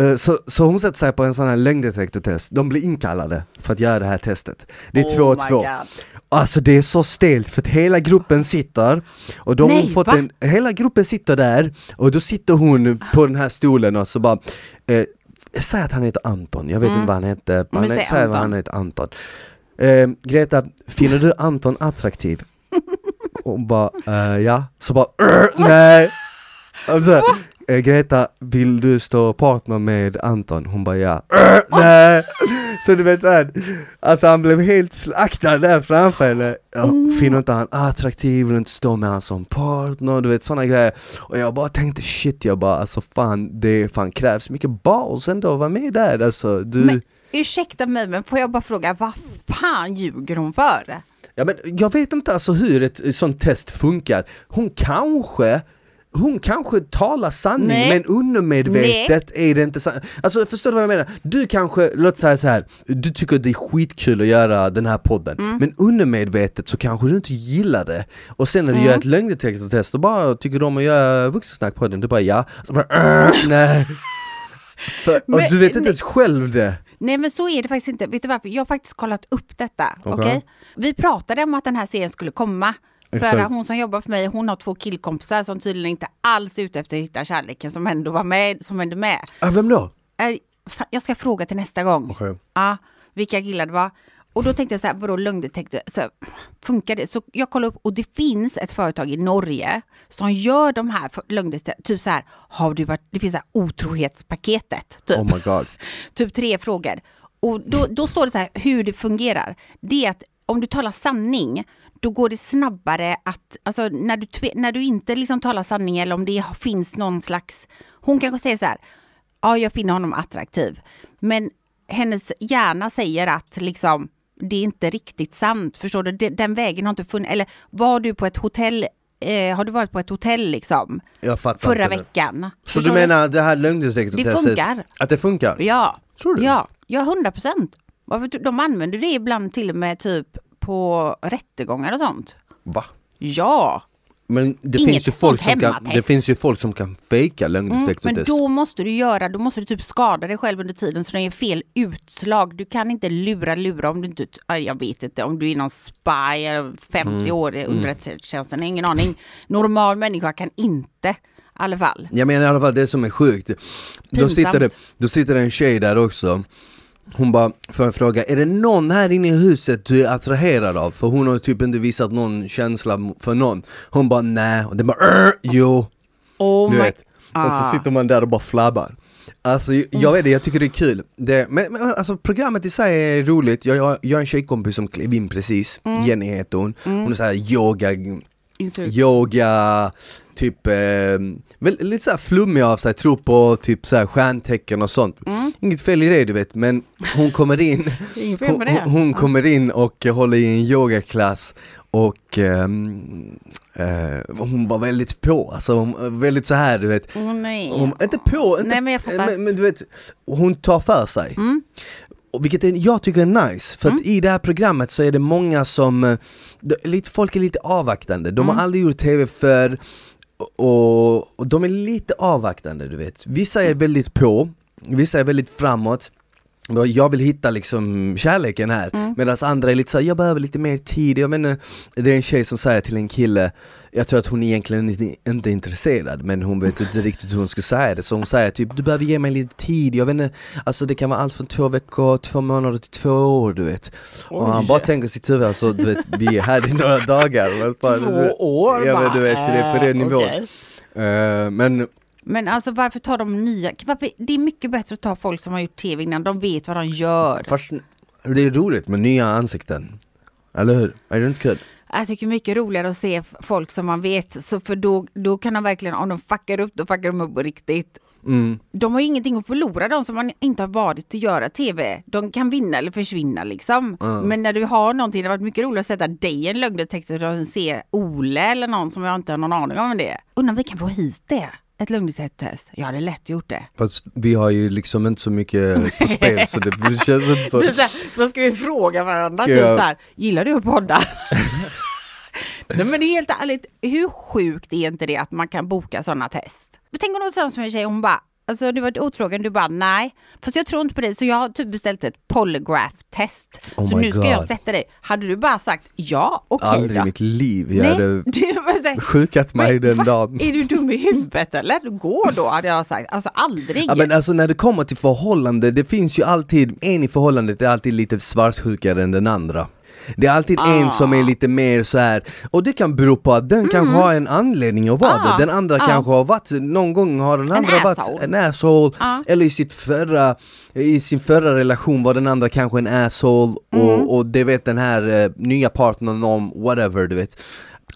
eh, så, så hon sätter sig på en sån här lögndetektortest, de blir inkallade för att göra det här testet Det är Oh två och två. Alltså det är så stelt för att hela gruppen sitter och de har Nej, fått va? en, hela gruppen sitter där och då sitter hon på den här stolen och så bara eh, Säg att han heter Anton, jag vet Mm. inte vad han heter, han säg säg vad Anton. han heter Anton eh, Greta, finner du Anton attraktiv? (laughs) Och hon bara, eh, ja, så bara, "Arr, nej! Och så, eh, Greta, vill du stå partner med Anton? Hon bara ja, "Arr, (laughs) nej! Så du vet såhär, alltså han blev helt slaktad där framför henne ja, Finner inte han attraktiv, vill inte stå med han som partner, du vet sådana grejer Och jag bara tänkte shit, jag bara alltså fan det fan krävs mycket balls ändå att vara med där alltså du Men ursäkta mig, men får jag bara fråga, vad fan ljuger hon för? Ja men jag vet inte alltså hur ett sånt test funkar. Hon kanske hon kanske talar sanning Nej. men undermedvetet är det inte sant. Alltså förstår du vad jag menar? Du kanske, låt säga så här, du tycker det är skitkul att göra den här podden Mm. men undermedvetet så kanske du inte gillar det. Och sen när du Mm. gör ett lögndetektortest och bara tycker du om att göra vuxensnackpodden, du bara ja, så bara "Arr, (laughs) nej. För, och Men- du vet inte ens själv det. Nej men så är det faktiskt inte. Vet du varför? Jag har faktiskt kollat upp detta. Okej. Okej? Vi pratade om att den här serien skulle komma. För hon som jobbar för mig, hon har två killkompisar som tydligen inte alls är ute efter att hitta kärleken som ändå var med, som ändå med. Ah, vem då? Äh, Jag ska fråga till nästa gång. Okej. Ja, vilka killar det var. Och då tänkte jag så här, vadå lögndetektor? Så här, funkar det? Så jag kollade upp och det finns ett företag i Norge som gör de här lögndetektorerna. Typ så här, har du varit, det finns så här otrohetspaketet. Typ. Oh my god. (laughs) typ tre frågor. Och då, då står det så här hur det fungerar. Det är att om du talar sanning, då går det snabbare att, alltså när du, när du inte liksom talar sanning eller om det finns någon slags, hon kanske säger så här, ja jag finner honom attraktiv, men hennes hjärna säger att liksom det är inte riktigt sant, förstår du? Den, den vägen har inte funnits, eller var du på ett hotell, eh, har du varit på ett hotell liksom förra veckan? Så du menar det här lögndetektortestet? Det funkar. Att det funkar? Ja, Tror du? ja, ja, hundra procent. De använder det ibland till och med typ på rättegångar och sånt. Va? Ja, Men det Inget finns, ju folk som kan, det finns ju folk som kan fejka mm, men lögndetektortest. då måste du göra, då måste du typ skada dig själv under tiden så det är fel utslag. Du kan inte lura, lura om du inte, jag vet inte, om du är någon spy, eller 50 Mm, år i underrättelsetjänsten, ingen aning. Normal människa kan inte, i alla fall. Jag menar i alla fall det som är sjukt. Då sitter, det, då sitter det en tjej där också. Hon bara, får en fråga, är det någon här inne i huset du är attraherad av? För hon har typ inte visat någon känsla för någon. Hon bara nej, och det bara "Arr, jo. Oh Du vet. Och så Ah. sitter man där och bara flabbar. Alltså jag, jag vet det, jag tycker det är kul. Det, men, men alltså programmet i sig är roligt, jag, jag, jag har en tjejkompis som klev in precis, Jenny heter hon. Hon är såhär yoga, Instru- yoga, typ, eh, väl, lite såhär flummig av sig, tror på typ såhär stjärntecken och sånt. Inget fel i det du vet, men hon kommer in, (laughs) hon, hon, kommer in och håller i en yogaklass och ehm, eh, hon var väldigt på, alltså hon, väldigt så här du vet Åh nej. hon, inte på, inte, Nej, men men, men du vet, hon tar för sig. Mm. Vilket jag tycker är nice, för att i det här programmet så är det många som, eh, lite, folk är lite avvaktande, de Mm. har aldrig gjort TV för och, och de är lite avvaktande du vet. Vissa är väldigt på, vissa är väldigt framåt jag vill hitta liksom kärleken här, Mm. medan andra är lite så här, jag behöver lite mer tid, jag menar, det är en tjej som säger till en kille Jag tror att hon egentligen inte, är intresserad men hon vet inte riktigt hur hon ska säga det. Så hon säger typ du behöver ge mig lite tid, jag vet inte Alltså det kan vara allt från två veckor, två månader till två år du vet. Och han Oj. bara tänker sitt huvud, alltså du vet vi är här i några dagar. Bara, Två år Ja men du vet, det är på Eh, den nivån. okej. Eh, Men Men alltså varför tar de nya? Varför, det är mycket bättre att ta folk som har gjort tv innan, de vet vad de gör. Fast, Det är roligt med nya ansikten. Eller hur? Är det inte kul? Jag tycker mycket roligare att se folk som man vet, så för då, då kan de verkligen, om de fuckar upp, då fuckar de upp på riktigt. Mm. De har ju ingenting att förlora, de som man inte har varit att göra tv. De kan vinna eller försvinna liksom. Men när du har någonting, det har varit mycket roligt att sätta dig i en lögndetektor och se Ole eller någon som jag inte har någon aning om det är. Undrar om vi kan få hit det? Ett lögndetektortest? Jag hade lätt gjort det. Fast vi har ju liksom inte så mycket på (laughs) spel så det känns inte så. Så här, Vad ska vi fråga varandra? Typ så här, gillar du att podda? (laughs) Nej men det är helt ärligt, hur sjukt är inte det att man kan boka sådana test? Tänk om någon tillsammans med en tjej, hon bara, alltså du var otrogen, du bara nej. Fast jag tror inte på det, så jag har typ beställt ett polygraph-test. Oh så nu ska God. jag sätta dig. Hade du bara sagt ja, okej Aldrig i mitt liv jag Nej, hade (laughs) du sjukat mig "Men den va? dagen. Är du dum i huvudet eller? Gå då hade jag sagt. Alltså aldrig. Ja, men alltså när det kommer till förhållande, det finns ju alltid, en i förhållandet är alltid lite svartsjukare än den andra. Det är alltid en som är lite mer så här och det kan bero på att den kanske har en anledning att vara Mm. Ah, det. Den andra ah. kanske har varit, någon gång har den andra varit asshole. en asshole, Ah. eller i, sitt förra, i sin förra relation var den andra kanske en asshole Mm. och, och det vet den här eh, nya partnern om, whatever du vet.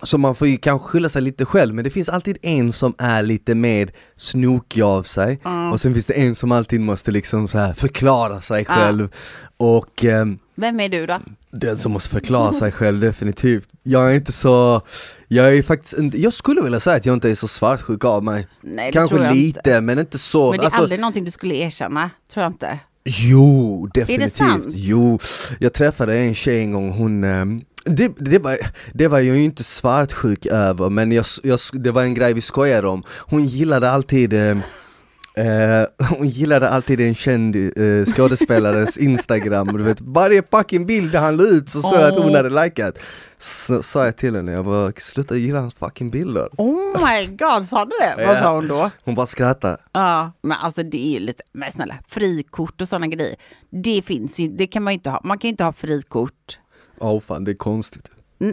Så man får ju kanske skylla sig lite själv men det finns alltid en som är lite mer snokig av sig och sen finns det en som alltid måste liksom så här förklara sig själv och ehm, Vem är du då? den som måste förklara sig själv definitivt. Jag är inte så, jag är faktiskt inte, jag skulle vilja säga att jag inte är så svartsjuk av mig. Nej, det Kanske lite inte. men inte så. Men det är Alltså, aldrig någonting du skulle erkänna, tror jag inte. Jo, definitivt. sant? Jo, jag träffade en tjej en gång, hon ehm, det, det, var, det var jag ju inte svartsjuk över men jag, jag, det var en grej vi skojade om. Hon gillade alltid ehm, Eh, hon gillade alltid en känd uh, skådespelares (laughs) instagram, du vet varje fucking bild han la ut så såg jag att hon hade likat Så sa jag till henne, jag bara sluta gilla hans fucking bilder Oh my god, sa du det? Vad sa hon då? Hon bara skrattade Ja, men alltså det är ju lite, men snälla, frikort och sådana grejer. Det finns ju, det kan man ju inte ha. Man kan ju inte ha frikort. Åh fan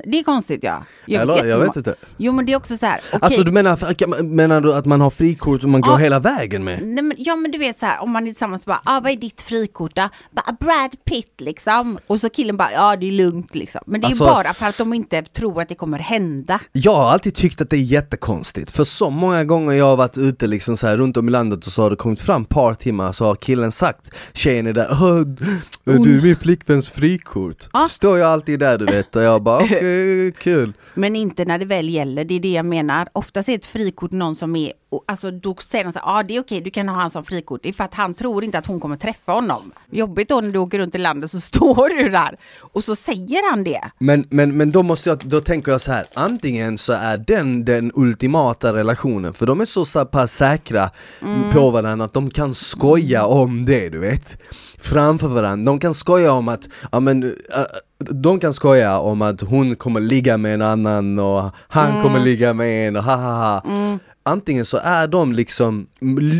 det är konstigt ja. Eller, jag jättemånga- vet inte Jo men det är också så här, okej. Alltså du menar, menar du att man har frikort och man går Ja. hela vägen med? Nej, men, ja men du vet så här, om man är tillsammans bara, ah, vad är ditt frikort då? Bara, Brad Pitt liksom. Och så killen bara, ja det är lugnt liksom. Men det är Alltså- ju bara för att de inte tror att det kommer hända. Jag har alltid tyckt att det är jättekonstigt, för så många gånger jag har varit ute liksom så här runt om i landet och så har det kommit fram par timmar så har killen sagt, tjejen är där, "Åh, du är min flickväns frikort. Ja. Står jag alltid där du vet och jag bara (laughs) okej, kul. Men inte när det väl gäller, det är det jag menar. Oftast är ett frikort någon som är, alltså då säger de så här, ja ah, det är okej, du kan ha han som frikort. Det är för att han tror inte att hon kommer träffa honom. Jobbigt då när du åker runt i landet så (laughs) står du där och så säger han det. Men, men, men då måste jag, då tänker jag så här, antingen så är den den ultimata relationen, för de är så, så pass säkra på varandra att de kan skoja om det du vet Framför varandra, de kan skoja om att, ja men äh, de kan skoja om att hon kommer ligga med en annan och han kommer ligga med en och ha ha ha Antingen så är de liksom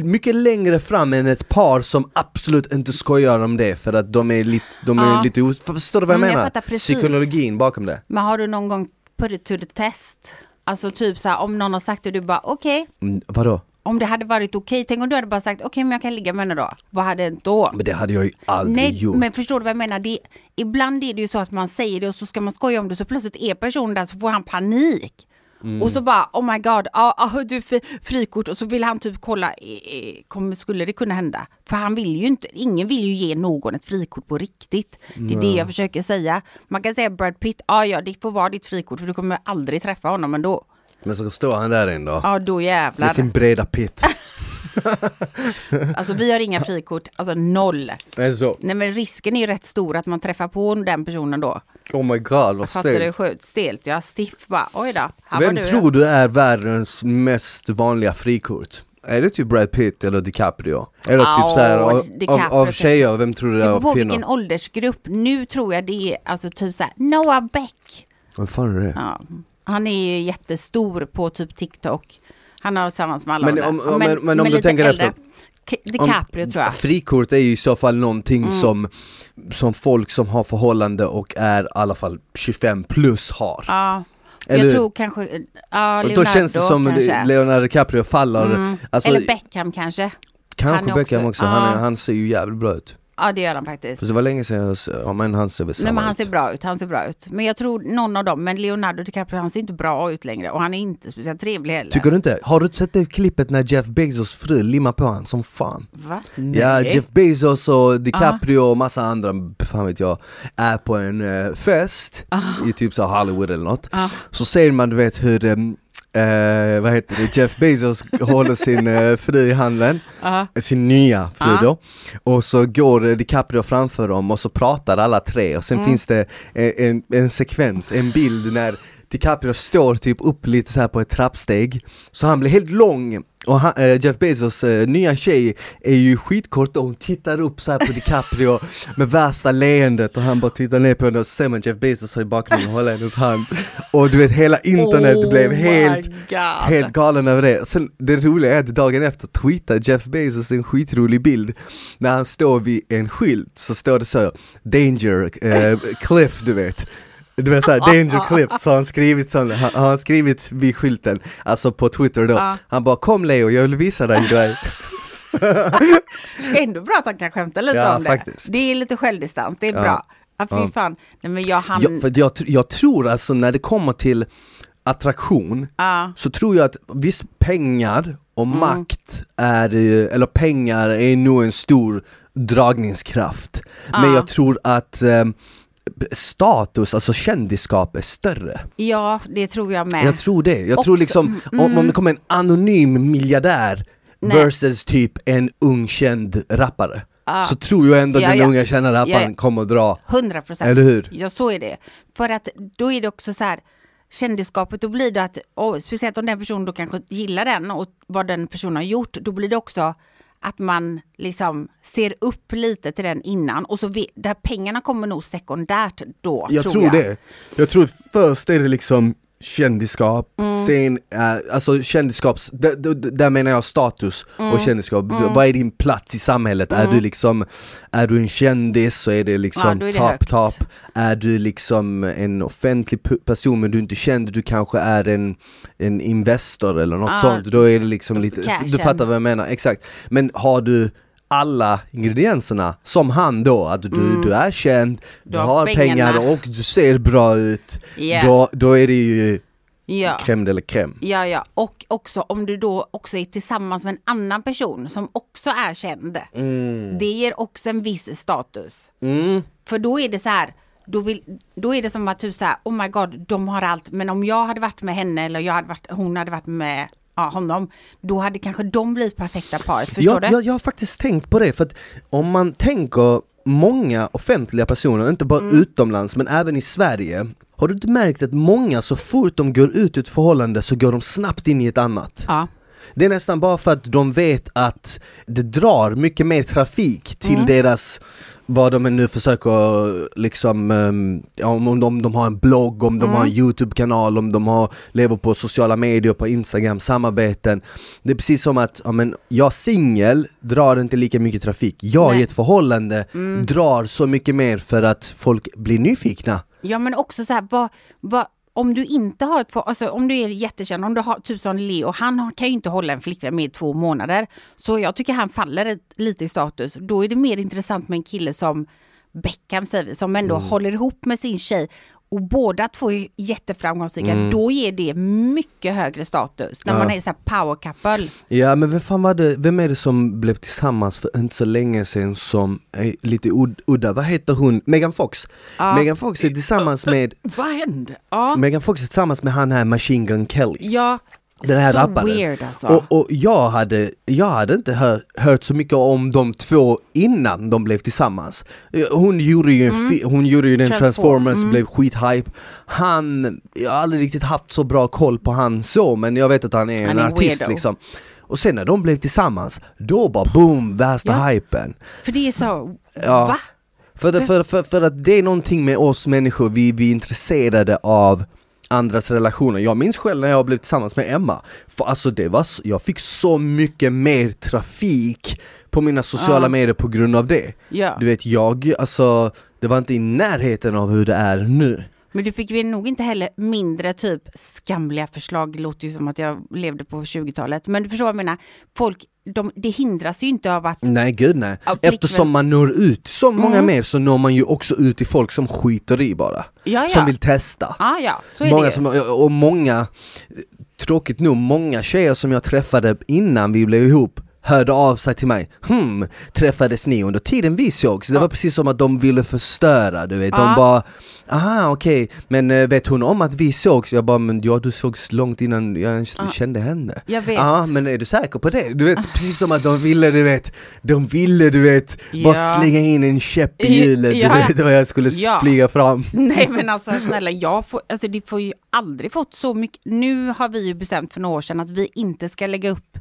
mycket längre fram än ett par som absolut inte skojar om det för att de är lite, de är Ja. lite Förstår du vad jag Mm, jag menar? precis. Psykologin bakom det. Men har du någon gång put it to the test? Alltså typ så här, om någon har sagt det du bara okej, Mm, vadå? Om det hade varit okej, tänk om du hade bara sagt okej men jag kan ligga med henne då. Vad hade hänt då? Men det hade jag ju aldrig Nej, gjort. men förstår du vad jag menar? Det, ibland är det ju så att man säger det och så ska man skoja om det så plötsligt är personen där så får han panik. Mm. Och så bara oh my god, ah, ah, du fri, frikort och så vill han typ kolla, eh, eh, kommer, skulle det kunna hända? För han vill ju inte, ingen vill ju ge någon ett frikort på riktigt. Det är det jag försöker säga. Man kan säga Brad Pitt, ah, ja det får vara ditt frikort för du kommer aldrig träffa honom ändå. Men så står han där en dag Ja då jävlar. med sin breda pitt. (laughs) Alltså vi har inga frikort, alltså noll. Är det så? Nej men risken är ju rätt stor att man träffar på den personen då. Oh my god vad stelt. Sjukt stelt. Ja, stiff bara. Oj då. Vem du, tror du är världens mest vanliga frikort? Är det typ Brad Pitt eller DiCaprio? Eller Ja, typ såhär av, av, av tjejer, vem tror du det Det är av vilken kvinnor? åldersgrupp. Nu tror jag det är alltså typ såhär Noah Beck. Vad fan är det? Ja. Han är ju jättestor på typ TikTok. Han har tillsammans med alla Men om- Ja, men- men om du tänker äldre. efter. DiCaprio tror jag. Frikort är ju i så fall någonting Mm. som, som folk som har förhållande och är i alla fall 25 plus har. Ja. Eller jag tror kanske, ja Leonardo då känns det som kanske. Leonardo DiCaprio faller, Mm. alltså Eller Beckham kanske. kanske Beckham också- också, han, är, ja. han ser ju jävligt bra ut. Ja det gör han faktiskt. För det var länge sedan jag s- ja, men han ser väl Nej samma men han ut. ser bra ut, han ser bra ut. Men jag tror någon av dem, men Leonardo DiCaprio han ser inte bra ut längre och han är inte speciellt trevlig heller. Tycker du inte? Har du sett det klippet när Jeff Bezos fru limmar på han som fan? Va? Ja, Jeff Bezos och DiCaprio och massa andra, fan vet jag, är på en eh, fest i typ så Hollywood eller något. Ja. Så ser man du vet hur, ehm, eh, vad heter det, Jeff Bezos håller sin eh, fru i handen, Ja. sin nya fru Ja. då. Och så går DiCaprio framför dem och så pratar alla tre och sen Mm. finns det en, en, en sekvens, en bild när DiCaprio står typ upp lite så här på ett trappsteg, så han blir helt lång och han, eh, Jeff Bezos eh, nya tjej är ju skitkort och hon tittar upp så här på DiCaprio (laughs) med värsta leendet och han bara tittar ner på henne och ser man Jeff Bezos här i bakgrunden och håller hennes hand. Och du vet hela internet Oh blev helt, helt galen över det. Sen det roliga är att dagen efter tweetade Jeff Bezos en skitrolig bild. När han står vid en skylt så står det så Danger eh, cliff du vet du vet såhär, danger cliff, så har han skrivit sån, har han skrivit vid skylten, alltså på Twitter då, han bara 'Kom Leo, jag vill visa dig en grej' (laughs) (laughs) Ändå bra att han kan skämta lite Ja, om det. faktiskt. Det är lite självdistans, det är Ja. bra. Ja, fy Ja. fan. Nej, men jag han... Ja, för att jag, jag tror alltså när det kommer till attraktion Ja. så tror jag att visst pengar och Mm. makt är, eller pengar är nog en stor dragningskraft. Men Ja. jag tror att eh, status, alltså kändisskap är större. ja, det tror jag med. Jag tror det. Jag Också- tror liksom, om, om det kommer en anonym miljardär Nej. versus typ en ung känd rappare. Ja. Så tror jag ändå Ja, den ja. unga kända rapparen Ja, ja. kommer att dra. 100 procent. Eller hur? Ja, så är det. För att då är det också så här, kändisskapet, då blir det att, speciellt om den personen då kanske gillar den och vad den personen har gjort, då blir det också att man liksom ser upp lite till den innan och så vi, där pengarna kommer nog sekundärt då. Jag tror, tror, jag. det. Jag tror först är det liksom kändisskap, Mm. sen, alltså kändiskaps, d- d- d- där menar jag status Mm. och kändisskap. Vad är din plats i samhället? Är du liksom, är du en kändis så är det Ja, liksom det top top. Är du liksom en offentlig person men du är inte känd, du kanske är en, en investor eller något Ja. sånt. Då är det liksom lite, Cashen. du fattar vad jag menar, exakt. Men har du alla ingredienserna, som han då, att du, du är känd, du, Du har pengarna. pengar och du ser bra ut, Ja. då, då är det ju Ja. crème de la crème. Ja, ja. Och också om du då också är tillsammans med en annan person som också är känd. Det ger också en viss status. Mm. För då är det så här, då, vill, då är det som att du säger, oh my god, de har allt. Men om jag hade varit med henne eller jag hade varit, hon hade varit med ja, honom, då hade kanske de blivit perfekta paret. Förstår jag, du? jag, jag har faktiskt tänkt på det, för att om man tänker många offentliga personer, inte bara Mm. utomlands men även i Sverige, har du inte märkt att många så fort de går ut ur ett förhållande så går de snabbt in i ett annat? Ja. Det är nästan bara för att de vet att det drar mycket mer trafik till Mm. deras vad de nu försöker liksom, ja, om de, de har en blogg, om de har en Youtube-kanal, om de har, lever på sociala medier, på Instagram, samarbeten. Det är precis som att, ja men jag singel drar inte lika mycket trafik. Jag Nej. i ett förhållande drar så mycket mer för att folk blir nyfikna. Ja men också så här, vad, vad, om du inte har ett, alltså om du är jättekänd, om du har typ som Leo, han kan ju inte hålla en flickvän med i två månader. Så jag tycker han faller ett, lite i status. Då är det mer intressant med en kille som Beckham säger vi, som ändå håller ihop med sin tjej och båda två är jätteframgångsrika, då ger det mycket högre status när Ja. man är så power couple. Ja men vem fan var det, vem är det som blev tillsammans för inte så länge sedan som är lite ud- udda, vad heter hon? Megan Fox? Ja. Megan Fox är tillsammans med, (laughs) Vad hände? Ja, Megan Fox är tillsammans med han här Machine Gun Kelly ja Den här så rapparen. weird alltså. och, och jag hade, jag hade inte hör, hört så mycket om de två innan de blev tillsammans Hon gjorde ju, fi- hon gjorde ju den Mm. Transform- Mm. Transformers, blev skithype Han, jag har aldrig riktigt haft så bra koll på han så men jag vet att han är Han en är artist weirdo. liksom och sen när de blev tillsammans, då bara boom, värsta Ja. hypen För det är så, Ja. va? för, för, för, för att det är någonting med oss människor, vi, vi är intresserade av andras relationer. Jag minns själv när jag blev tillsammans med Emma, för alltså det var, så- jag fick så mycket mer trafik på mina sociala Ja. medier på grund av det. Ja. Du vet jag, alltså det var inte i närheten av hur det är nu. Men du fick väl nog inte heller mindre typ skamliga förslag, det låter ju som att jag levde på 20-talet. Men du förstår vad jag menar, folk, de, det hindras ju inte av att Nej gud nej, eftersom man når ut så många Mm. mer så når man ju också ut till folk som skiter i bara, Ja, ja. som vill testa. Ja, ja, så är många som, och många, tråkigt nog, många tjejer som jag träffade innan vi blev ihop hörde av sig till mig, hmm, träffades ni under tiden vi sågs? Det var precis som att de ville förstöra, du vet, de bara Aha okej, men eh, vet hon om att vi sågs? Jag bara, men ja du sågs långt innan jag ens kände henne Jag vet. Ja men är du säker på det? Du vet, precis som att de ville, du vet, de ville du vet, bara Ja. slänga in en käpp i hjulet, Ja. du vet, och jag skulle Ja. flyga fram Nej men alltså snälla, jag får, alltså, det får ju aldrig fått så mycket. Nu har vi ju bestämt för några år sedan att vi inte ska lägga upp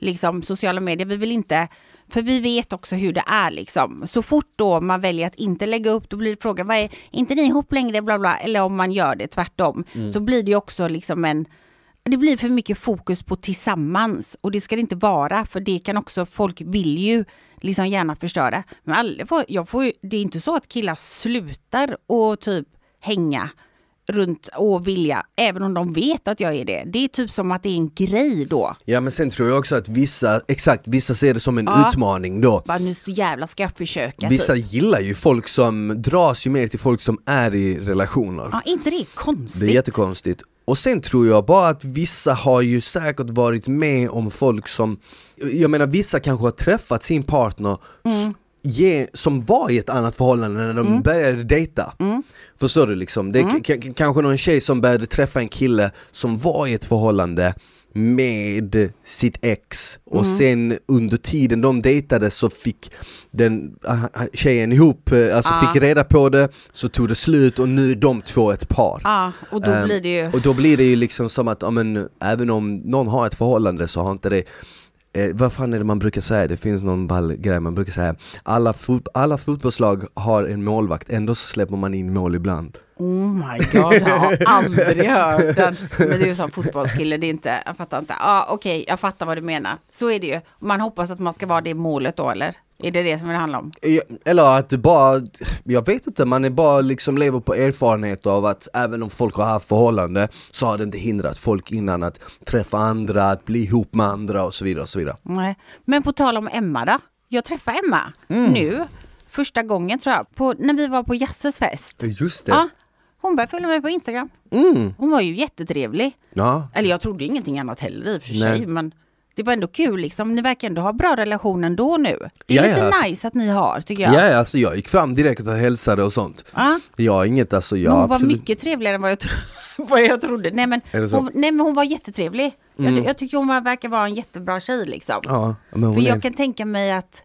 liksom, sociala medier. Vi vill inte, för vi vet också hur det är liksom. Så fort då man väljer att inte lägga upp, då blir det frågan, vad är, inte ni ihop längre, bla bla, eller om man gör det tvärtom, så blir det också liksom en det blir för mycket fokus på tillsammans och det ska det inte vara för det kan också, folk vill ju liksom gärna förstöra. Men får, jag får, det är inte så att killar slutar och typ hänga runt och vilja, även om de vet att jag är det. Det är typ som att det är en grej då. Ja men sen tror jag också att vissa, exakt, vissa ser det som en Ja. utmaning då Bara nu så jävla ska jag försöka. Vissa typ. gillar ju folk som dras ju mer till folk som är i relationer Ja, inte det konstigt? Det är jättekonstigt Och sen tror jag bara att vissa har ju säkert varit med om folk som Jag menar vissa kanske har träffat sin partner Mm. Ge, som var i ett annat förhållande när de började dejta Mm. Förstår du liksom? Det är k- kanske någon tjej som började träffa en kille som var i ett förhållande med sitt ex och Mm. sen under tiden de dejtade så fick den ah, ah, tjejen ihop, eh, alltså Ja. fick reda på det, så tog det slut och nu är de två ett par. Ja, och då Ehm, blir det ju... Och då blir det ju liksom som att, ja, men, även om någon har ett förhållande så har inte det eh, vad fan är det man brukar säga? Det finns någon ball grej man brukar säga Alla, fot alla fotbollslag har en målvakt, ändå så släpper man in mål ibland Oh my god, jag har aldrig hört den. Men det är ju som fotbollskille, det är inte, jag fattar inte. Ja, okej, jag fattar vad du menar. Så är det ju. Man hoppas att man ska vara det målet då, eller? Är det det som det handlar om? Eller att det bara, jag vet inte, man är bara liksom lever på erfarenhet av att även om folk har haft förhållande så har det inte hindrat folk innan att träffa andra, att bli ihop med andra och så vidare och så vidare Nej. Men på tal om Emma då. Jag träffade Emma nu, första gången tror jag, på, när vi var på Jasses fest. Just det! Ja, hon började följa mig på Instagram. Mm. Hon var ju jättetrevlig. Ja, Eller jag trodde ingenting annat heller i och för sig, men det var ändå kul liksom. Ni verkar ändå ha bra relation ändå nu. Det är Ja, ja, lite alltså. nice att ni har, tycker jag. ja. ja alltså jag gick fram direkt och hälsade och sånt Ja. Jag inget, alltså jag Men hon var absolut- mycket trevligare än vad jag, tro (laughs) vad jag trodde. Nej men, hon, nej men hon var jättetrevlig. Mm. Jag, jag tycker hon verkar vara en jättebra tjej liksom. Ja, men För är... jag kan tänka mig att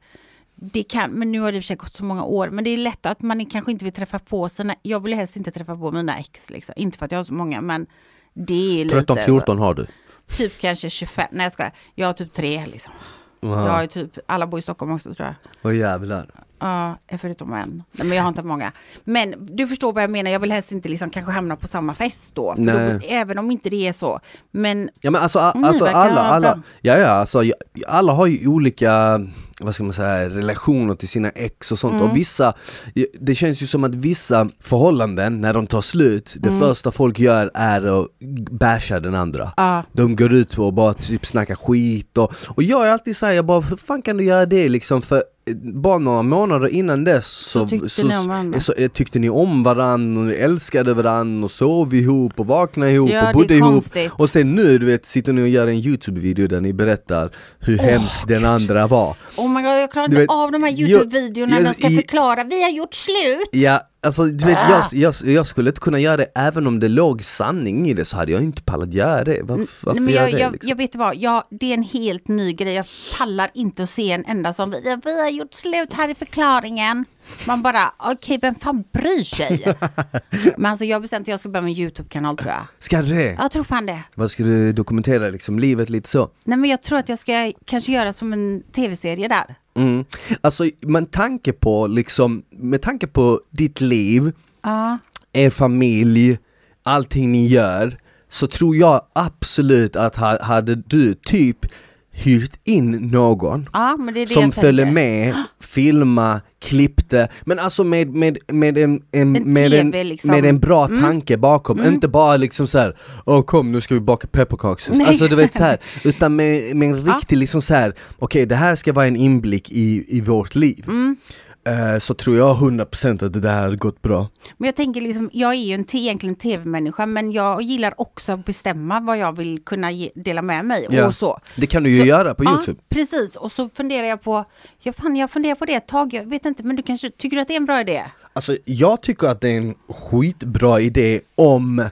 det kan, men nu har det i och för sig gått så många år, men det är lätt att man kanske inte vill träffa på sina, jag vill helst inte träffa på mina ex liksom. Inte för att jag har så många, men det är lite... 13-14 har du Typ kanske 25, nej jag ska Jag har typ tre liksom. Jag har ju typ, alla bor i Stockholm också tror jag. Åh jävlar Ja, förutom en. Nej, men jag har inte många. Men du förstår vad jag menar, jag vill helst inte liksom kanske hamna på samma fest då. Då även om inte det är så. Men Ja men alltså, a- Mm, alltså alla, alla, ja ja alltså alla har ju olika, vad ska man säga, relationer till sina ex och sånt Mm. och vissa, det känns ju som att vissa förhållanden när de tar slut, det Mm. första folk gör är att basha den andra ja, De går ut och bara typ snackar skit och, och jag är alltid såhär, jag bara hur fan kan du göra det liksom? För bara några månader innan dess så, Så tyckte ni om varandra. så, eh, tyckte ni om varandra och ni älskade varandra och sov ihop och vaknade ihop Ja, och bodde ihop. Och sen nu du vet, sitter ni och gör en youtube-video där ni berättar hur hemsk den andra var oh my god jag klarar inte vet, av de här jag- YouTube-videorna jag- de ska i- förklara, vi har gjort slut. Ja, alltså du vet, Ah. jag, jag, jag skulle inte kunna göra det även om det låg sanning i det så hade jag inte pallat göra det Varför, varför Nej, men jag, jag det? liksom? jag vet vad, jag, det är en helt ny grej. Jag pallar inte att se en enda som vi, vi har gjort slut, här är förklaringen. Man bara, okej, vem fan bryr sig? (laughs) men alltså jag har bestämt att jag ska börja med en YouTube-kanal tror jag. Ska det? Jag tror fan det. Vad ska du dokumentera liksom, livet lite så? Nej men jag tror att jag ska kanske göra som en tv-serie där. Mm. Alltså med tanke på liksom, med tanke på ditt liv, Ja, er familj, allting ni gör Så tror jag absolut att ha- hade du typ hyrt in någon Ja, det det som tänker. med, filma, klippte, men alltså med, med, med, en, en, En med, en, TV liksom. med en bra tanke bakom, inte bara liksom så här, åh kom nu ska vi baka pepparkakshus, alltså du vet så här, (laughs) utan med, med en Ja. riktig liksom så här, okej det här ska vara en inblick i, i vårt liv. Mm. Eh, så tror jag 100% att det där hade gått bra. Men jag tänker liksom, jag är ju en egentligen tv-människa men jag gillar också att bestämma vad jag vill kunna ge, dela med mig Ja. och så. Det kan du ju Så- göra på Ja, youtube. precis. Och så funderar jag på, ja, fan, jag funderar på det ett tag, jag vet inte, men du kanske, tycker att det är en bra idé? Alltså jag tycker att det är en skitbra idé om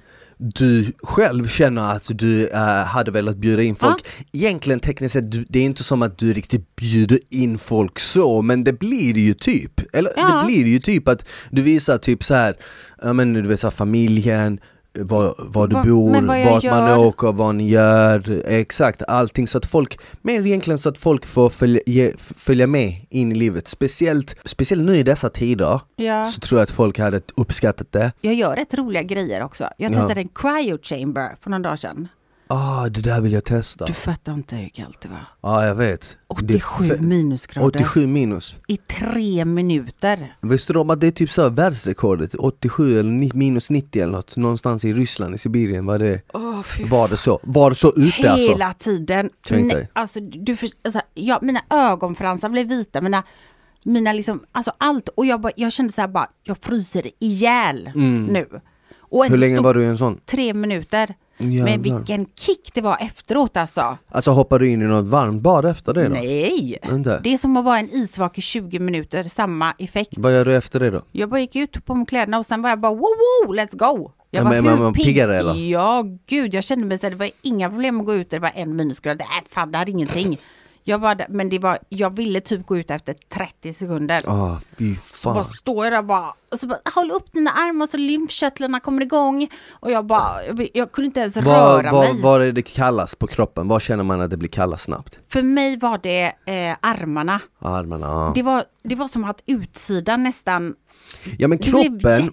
du själv känner att du eh, hade velat bjuda in folk. Egentligen tekniskt sett, det är inte som att du riktigt bjuder in folk så, men det blir det ju typ. Eller Ja. det blir det ju typ att du visar typ så här, ja men du vet så här, familjen, var, var du Va- bor, vart man åker, vad ni gör, exakt allting så att folk, mer egentligen så att folk får följa, ge, följa med in i livet. Speciellt, speciellt nu i dessa tider Ja. så tror jag att folk hade uppskattat det. Jag gör rätt roliga grejer också. Jag Ja. testade en cryo chamber för några dagar sedan. Ah, det där vill jag testa. Du fattar inte hur kallt det var. Ja, jag vet. Det är 87 fe- minusgrader 87 minus. i tre minuter. Visste du om att det är typ så här världsrekordet? 87 eller ni- minus 90 eller något. Någonstans i Ryssland, i Sibirien var det, fy var det så. Var det så ute alltså? Hela tiden. Tänk dig. Alltså, du, för, alltså, ja, mina ögonfransar blev vita, mina, mina liksom, alltså allt. Och jag, bara, jag kände så här bara, jag fryser ihjäl nu. Och Mm. Hur länge var du i en sån? Tre minuter. Jävlar. Men vilken kick det var efteråt alltså. Alltså hoppar du in i något varmt bad efter det då? Nej! Inte? Det är som att vara en isvak i 20 minuter, samma effekt. Vad gör du efter det då? Jag bara gick ut, på mig kläderna och sen var jag bara wow, wow let's go! Jag Ja, men- hur man piggare, eller? Ja, gud, jag kände mig så här, det var inga problem att gå ut, det var en minusgrad, nej fan det hade ingenting. Jag var där, men det var, jag ville typ gå ut efter 30 sekunder. Ah, fy Så bara fan. står jag där bara, och så bara, håll upp dina armar så lymfkörtlarna kommer igång. Och jag bara, jag, jag kunde inte ens Vad röra vad- mig. vad är det kallas på kroppen? Vad känner man att det blir kallast snabbt? För mig var det eh, armarna. Armarna, ja. Det var, det var som att utsidan nästan, Ja men kroppen,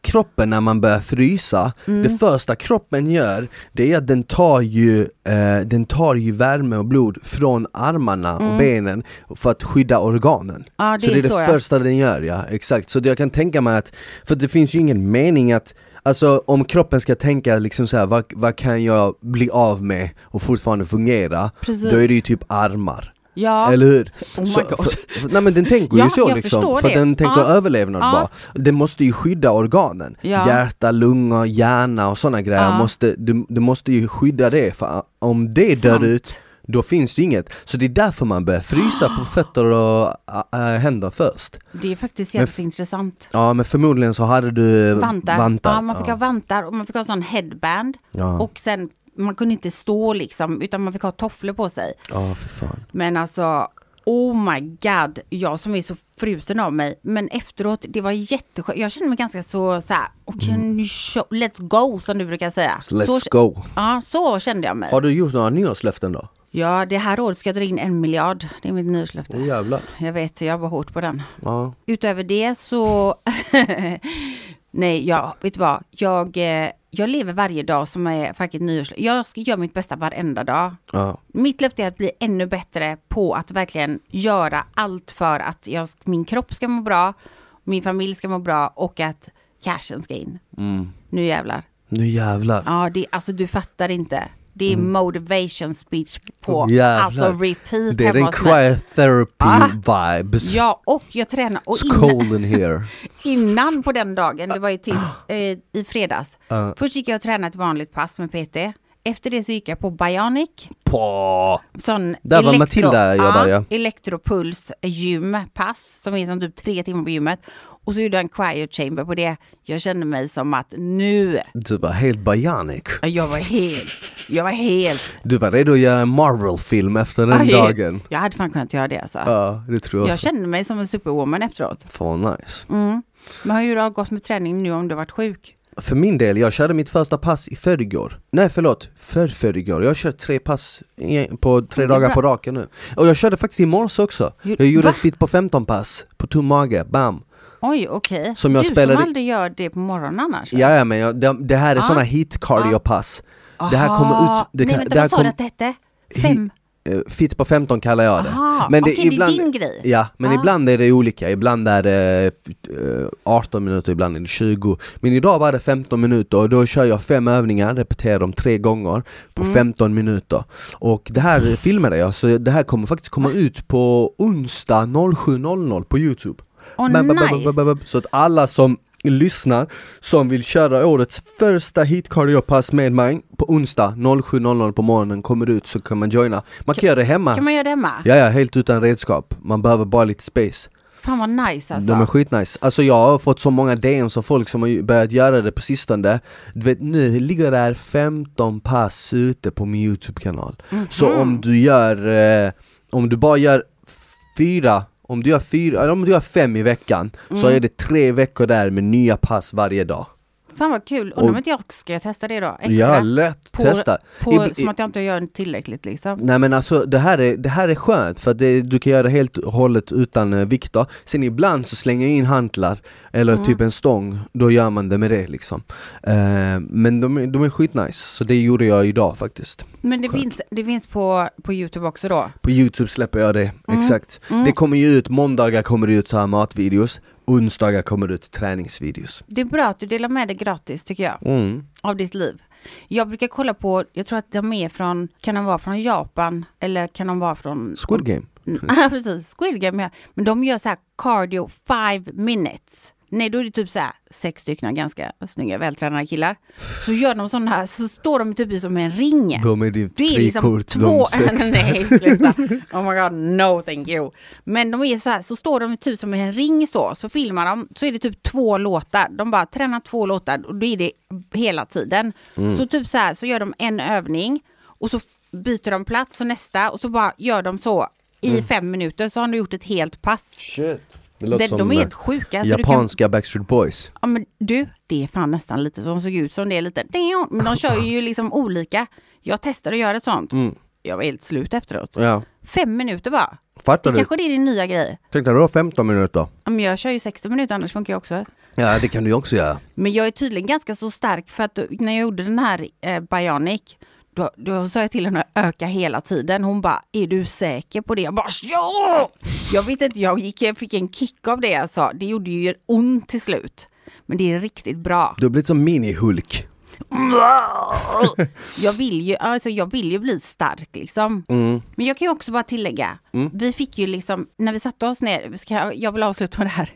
kroppen när man börjar frysa, Mm. det första kroppen gör det är att den tar ju, eh, den tar ju värme och blod från armarna och benen för att skydda organen. Mm. Ja, det så det är det så, ja. första den gör, ja exakt. Så det jag kan tänka mig att, för det finns ju ingen mening att Alltså om kroppen ska tänka liksom så här, vad, vad kan jag bli av med och fortfarande fungera? Precis. Då är det ju typ armar. Ja, Eller hur? (laughs) Oh så, för, nej men den tänker Ja, ju så liksom, för det. den tänker Ja. överlevnad Ja. bara. Den måste ju skydda organen. Ja. Hjärta, lungor, hjärna och sådana grejer. Ja. Måste, du, du måste ju skydda det, för om det dör Sant. ut, då finns det inget. Så det är därför man börjar frysa på (gasps) fötter och äh, händer först. det är faktiskt jätteintressant. Ja men förmodligen så hade du Vantar. vantar. Ja, man fick ja. ha vantar och man fick ha sån headband. Ja. Och sen, man kunde inte stå liksom, utan man fick ha tofflor på sig. Ja, för fan. Men alltså, oh my god, jag som är så frusen av mig. Men efteråt, det var jätteskönt. Jag kände mig ganska så, så här, okej nu show, let's go som du brukar säga. Let's så, go. Ja, så kände jag mig. Har du gjort några nyårslöften då? Ja, det här året ska jag dra in en miljard. Det är mitt nyårslöfte. Jävlar. Jag vet, jag var hårt på den. Ja. Utöver det så... (laughs) Nej, jag, vet du vad? Jag, eh, jag lever varje dag som är faktiskt nyårslöfte. Jag ska göra mitt bästa varenda dag. Ja. Mitt löfte är att bli ännu bättre på att verkligen göra allt för att jag, min kropp ska må bra, min familj ska må bra och att cashen ska in. Mm. Nu jävlar. Nu jävlar. Ja, det, alltså du fattar inte. Det är motivation speech på Mm. Jävlar. alltså repeat Det är den mig. cryotherapy Ah. vibes. Ja, och jag tränar. Och It's innan, here. (laughs) innan på den dagen, det var ju till, eh, i fredags. Ja. Först gick jag och tränade ett vanligt pass med PT. Efter det så gick jag på Bionic. På. Sån Där var Matilda jobbar, ja. Elektropuls gympass som är som typ tre timmar på gymmet. Och så gjorde jag en cryo chamber på det. Jag kände mig som att nu, Du var helt bionic. jag var helt, jag var helt Du var redo att göra en Marvel-film efter den Aj, dagen. Jag hade fan kunnat göra det alltså. Ja, det tror jag Jag också. kände mig som en superwoman efteråt. Fan nice. Mm. Men hur har det gått med träning nu om du har varit sjuk? För min del, jag körde mitt första pass i förrgår. Nej förlåt, för förrgår. Jag har kört tre pass i- på tre dagar på raken nu. Och jag körde faktiskt i morse också. Jag gjorde Va? ett fit på 15 pass, på tom mage, bam. Oj, okej. Som jag du spelade- som aldrig gör det på morgonen annars? Ja, ja men jag, det, det här är Ah. såna hit cardio pass. Det här kommer ut... Det Nej vänta, det här vad sa kom, du att det hette? Fem? eh, Fit på 15 kallar jag det. Aha, Men okej, det är din grej. Ja, men Ah. ibland är det olika, ibland är det eh, 18 minuter, ibland är det 20 Men idag var det 15 minuter och då kör jag fem övningar, repeterar dem tre gånger på Mm. 15 minuter Och det här filmade jag, så det här kommer faktiskt komma ut på onsdag 07.00 på youtube Bam, nice! Så att alla som lyssnar, som vill köra årets första hit cardio-pass med mig på onsdag 07.00 på morgonen kommer ut så kan man joina Man kan göra det hemma Kan man göra det hemma? Ja, ja, helt utan redskap. Man behöver bara lite space. Fan vad nice alltså. De är skitnice. Alltså jag har fått så många DMs av folk som har börjat göra det på sistone. Du vet, nu ligger det här 15 pass ute på min YouTube-kanal. Så Mhm. om du gör, eh, om du bara gör fyra, om du gör fyra, eller om du gör fem i veckan, så Mm. är det tre veckor där med nya pass varje dag. Fan vad kul. Undrar om inte jag också ska testa det då? Extra? Ja, lätt! På- Testa! På, Ib- som att jag inte gör tillräckligt liksom. Nej men alltså det här är, det här är skönt för att det, du kan göra det helt och hållet utan uh, vikter Sen ibland så slänger jag in hantlar eller Mm. typ en stång, då gör man det med det liksom Eh, Men de, är- de är skitnice, så det gjorde jag idag faktiskt Men det Skönt. finns, det finns på, på Youtube också då? På youtube släpper jag det, Mm. exakt Mm. Det kommer ju ut, måndagar kommer det ut så här matvideos Onsdagar kommer det ut träningsvideos Det är bra att du delar med dig gratis tycker jag, mm. av ditt liv. Jag brukar kolla på, jag tror att de är från, kan de vara från Japan eller kan de vara från... Squid Game (laughs) Ja precis, Squid Game ja. Men de gör så här cardio five minutes. Nej då är det typ så här sex stycken ganska snygga vältränade killar. Så gör de sådana här, så står de typ som en ring. De är ditt Det är liksom frikort, två... de (laughs) sex Nej, sluta. Oh my god, no thank you. Men de är så här, så står de typ som en ring så, så filmar de, så är det typ två låtar. De bara tränar två låtar och då är det hela tiden. Mm. Så typ så här, så gör de en övning och så byter de plats och nästa och så bara gör de så i Mm. fem minuter så har de gjort ett helt pass. Shit Det De, låter de som är eh, helt sjuka. Så du kan, japanska Backstreet Boys ja, men du, det är fan nästan lite som såg ut som det är lite... Men de kör ju liksom olika. Jag testade att göra ett sånt. mm. Jag var helt slut efteråt. Ja, Fem minuter bara. fattar Det du? kanske det är din nya grej. Tänkte du har 15 minuter? Ja, Men jag kör ju 60 minuter annars funkar jag också. Ja det kan du ju också göra Men jag är tydligen ganska så stark för att när jag gjorde den här eh, Bionic då, då sa jag till henne att öka hela tiden. Hon bara, är du säker på det? Jag bara, ja! Jag vet inte, jag, gick, jag fick en kick av det jag sa. Det gjorde ju ont till slut. Men det är riktigt bra. Du har blivit som mini-Hulk (laughs) Jag vill ju, alltså jag vill ju bli stark liksom. mm. Men jag kan ju också bara tillägga, vi fick ju liksom, när vi satte oss ner, ska jag, vill avsluta med det här,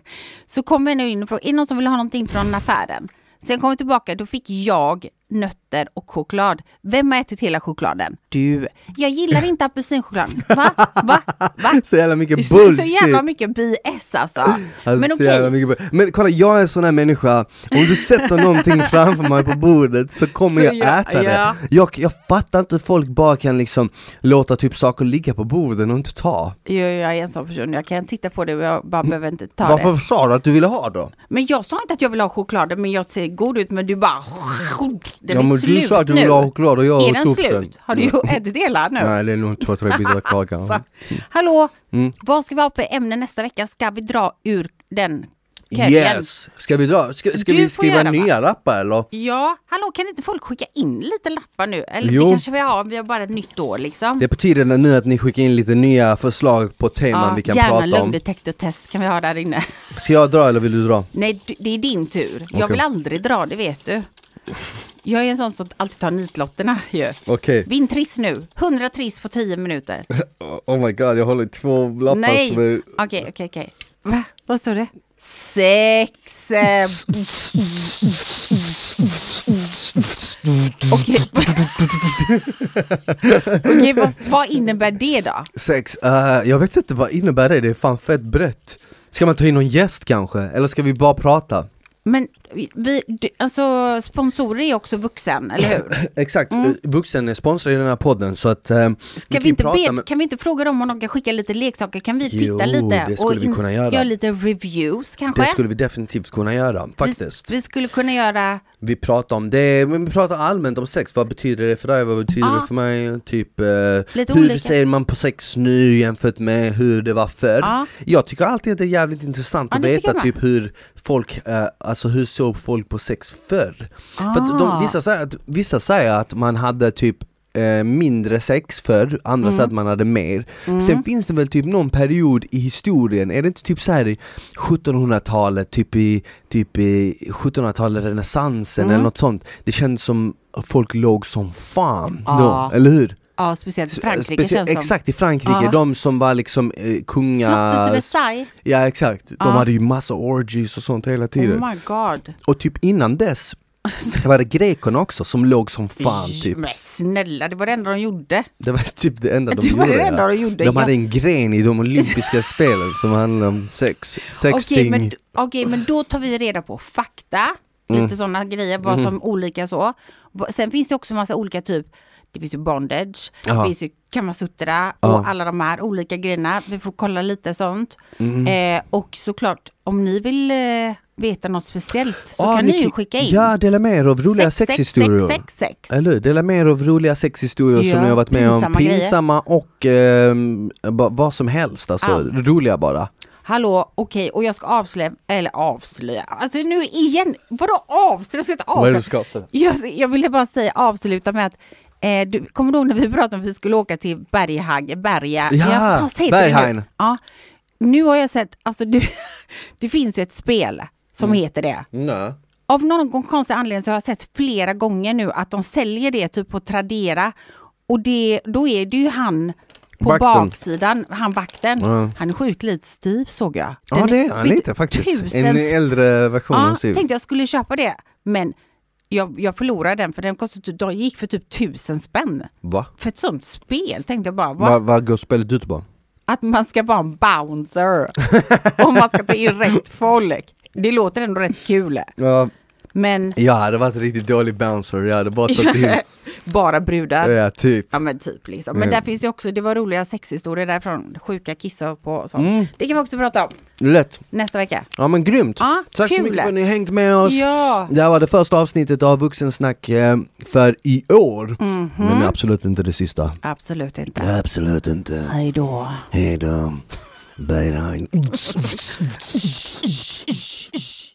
så kom nu in och frågade, är det någon som vill ha någonting från affären? Sen kom vi tillbaka, då fick jag nötter och choklad. Vem har ätit hela chokladen? Du. Jag gillar inte apelsinchoklad. Va? Va? Va? (laughs) Så jävla mycket bullshit! så jävla mycket BS alltså. Alltså, Men okej, bull- Men kolla, jag är en sån här människa, om du sätter någonting (laughs) framför mig på bordet så kommer Så jag jag- äta ja. det jag, jag fattar inte hur folk bara kan liksom låta typ saker ligga på bordet och inte ta jag, jag är en sån person, jag kan titta på det och jag bara behöver inte ta Varför det. sa du att du ville ha då? Men jag sa inte att jag vill ha chokladen, men jag ser god ut, men du bara... Den ja är men slut du sa att du ville ha choklad och jag Är den tog slut? den Har du ätit hela nu? Nej det är nog två, tre bitar (laughs) kvar kanske Alltså, hallå, Mm. vad ska vi ha för ämne nästa vecka? Ska vi dra ur den? Yes! Ska vi dra? Ska, ska vi skriva göra, va? nya lappar eller? Ja, hallå, kan inte folk skicka in lite lappar nu? Eller Jo. det kanske vi har, vi har bara ett nytt år liksom. Det är på tiden nu att ni skickar in lite nya förslag på teman vi kan gärna prata om lögndetektortest kan vi ha där inne. Ska jag dra eller vill du dra? Nej, det är din tur. Jag Okej. vill aldrig dra, det vet du. Jag är en sån som alltid tar nitlotterna ju. Okej Vinn triss nu. 100 triss på 10 minuter. (laughs) Oh my god, jag håller i två lappar Nej. som är... Okej, okej, okej. Va? Vad står det? Sex... eh, Okej. (laughs) Okej, vad, vad innebär det då? Sex, eh, jag vet inte vad innebär det, det är fan fett brett Ska man ta in någon gäst kanske? Eller ska vi bara prata? Men vi, alltså sponsorer är också vuxen, eller hur? (laughs) Exakt, mm. Vuxen är sponsor i den här podden så att eh, vi, ju inte be, med- kan vi inte fråga dem om de kan skicka lite leksaker? Kan vi titta Jo, lite? vi kunna göra. lite reviews kanske? Det skulle vi definitivt kunna göra, faktiskt Vi, vi skulle kunna göra... Vi pratar om det, men vi pratar allmänt om sex, vad betyder det för dig, vad betyder Ja. det för mig? Typ, eh, hur olika. ser man på sex nu jämfört med hur det var förr? Ja. Jag tycker alltid att det är jävligt intressant Ja, att veta typ hur folk, eh, alltså hur såg folk på sex förr? För att de, Ah. vissa, säger att, vissa säger att man hade typ eh, mindre sex förr, andra Mm. sa att man hade mer. Sen finns det väl typ någon period i historien, är det inte typ så här i 1700-talet, typ i, typ i 1700-talet, renässansen Mm. eller något sånt. Det känns som folk låg som fan Ja. då, eller hur? Ja, speciellt i Frankrike Specie- känns som. Exakt, i Frankrike, Ja. de som var liksom eh, kunga... Slottet i Versailles. Ja exakt, de Ja. hade ju massa orgies och sånt hela tiden. Oh my god. Och typ innan dess (laughs) var det grekerna också som låg som fan typ. Men snälla, det var det enda de gjorde. Det var typ det enda de Det var gjorde. det enda ja. de gjorde. De hade en gren i de olympiska (laughs) spelen som handlade om sex, Okej, sexting. men, okej, men då tar vi reda på fakta, Mm. lite sådana grejer, vad som olika så. Sen finns det också massa olika typ, det finns ju bondage, Ja. det finns ju kamasutra och alla de här olika grejerna. Vi får kolla lite sånt. Mm. Eh, och såklart, om ni vill eh, veta något speciellt så Ja, kan ni ju skicka in. Ja, dela med er av roliga Sex, sex, sexhistorier. sex, sex, sex. Eller? Dela med er av roliga sexhistorier som Ja, ni har varit med om. pinsamma grejer. Och ba- vad som helst, alltså Allt. roliga bara. Hallå, okej, och jag ska avslöja, eller avslöja, alltså nu igen, vadå avslöja? Jag ska inte avslöja. ska avslöja? Jag, jag ville bara säga, avsluta med att eh, du, kommer du ihåg när vi pratade om att vi skulle åka till Berghag, Berga? Ja, nu? Berghain. Ja, nu har jag sett, alltså det, (laughs) det finns ju ett spel som Mm. heter det. Nej. Av någon konstig anledning så har jag sett flera gånger nu att de säljer det typ på Tradera och det, då är det ju han på Vakten. baksidan, han vakten. Ja. Han är sjukt lite stiv såg jag. Ja Den det är han lite faktiskt. tusen En äldre version av Ja, Siv. tänkte jag skulle köpa det, men jag, jag förlorade den för den kostade, typ- de gick för typ tusen spänn. Va? För ett sånt spel tänkte jag bara, va? Vad vad går spelet ut på? att man ska vara en bouncer (laughs) om man ska ta in rätt folk. Det låter ändå rätt kul. Ja, Men jag hade varit riktigt dålig bouncer, jag hade bara tagit in, (laughs) bara brudar. ja typ. Ja men typ liksom. Men Mm. där finns det också, det var roliga sexhistorier därifrån. Sjuka kissar på och sånt. Mm. Det kan vi också prata om Lätt. nästa vecka. Ja men grymt. Ja, Tack så kul. mycket för att ni hängt med oss. Ja, Det här var det första avsnittet av Vuxensnack eh, för i år. Mhm. Men absolut inte det sista. absolut inte. Absolut inte. Hej då. Hejdå. Bye (laughs)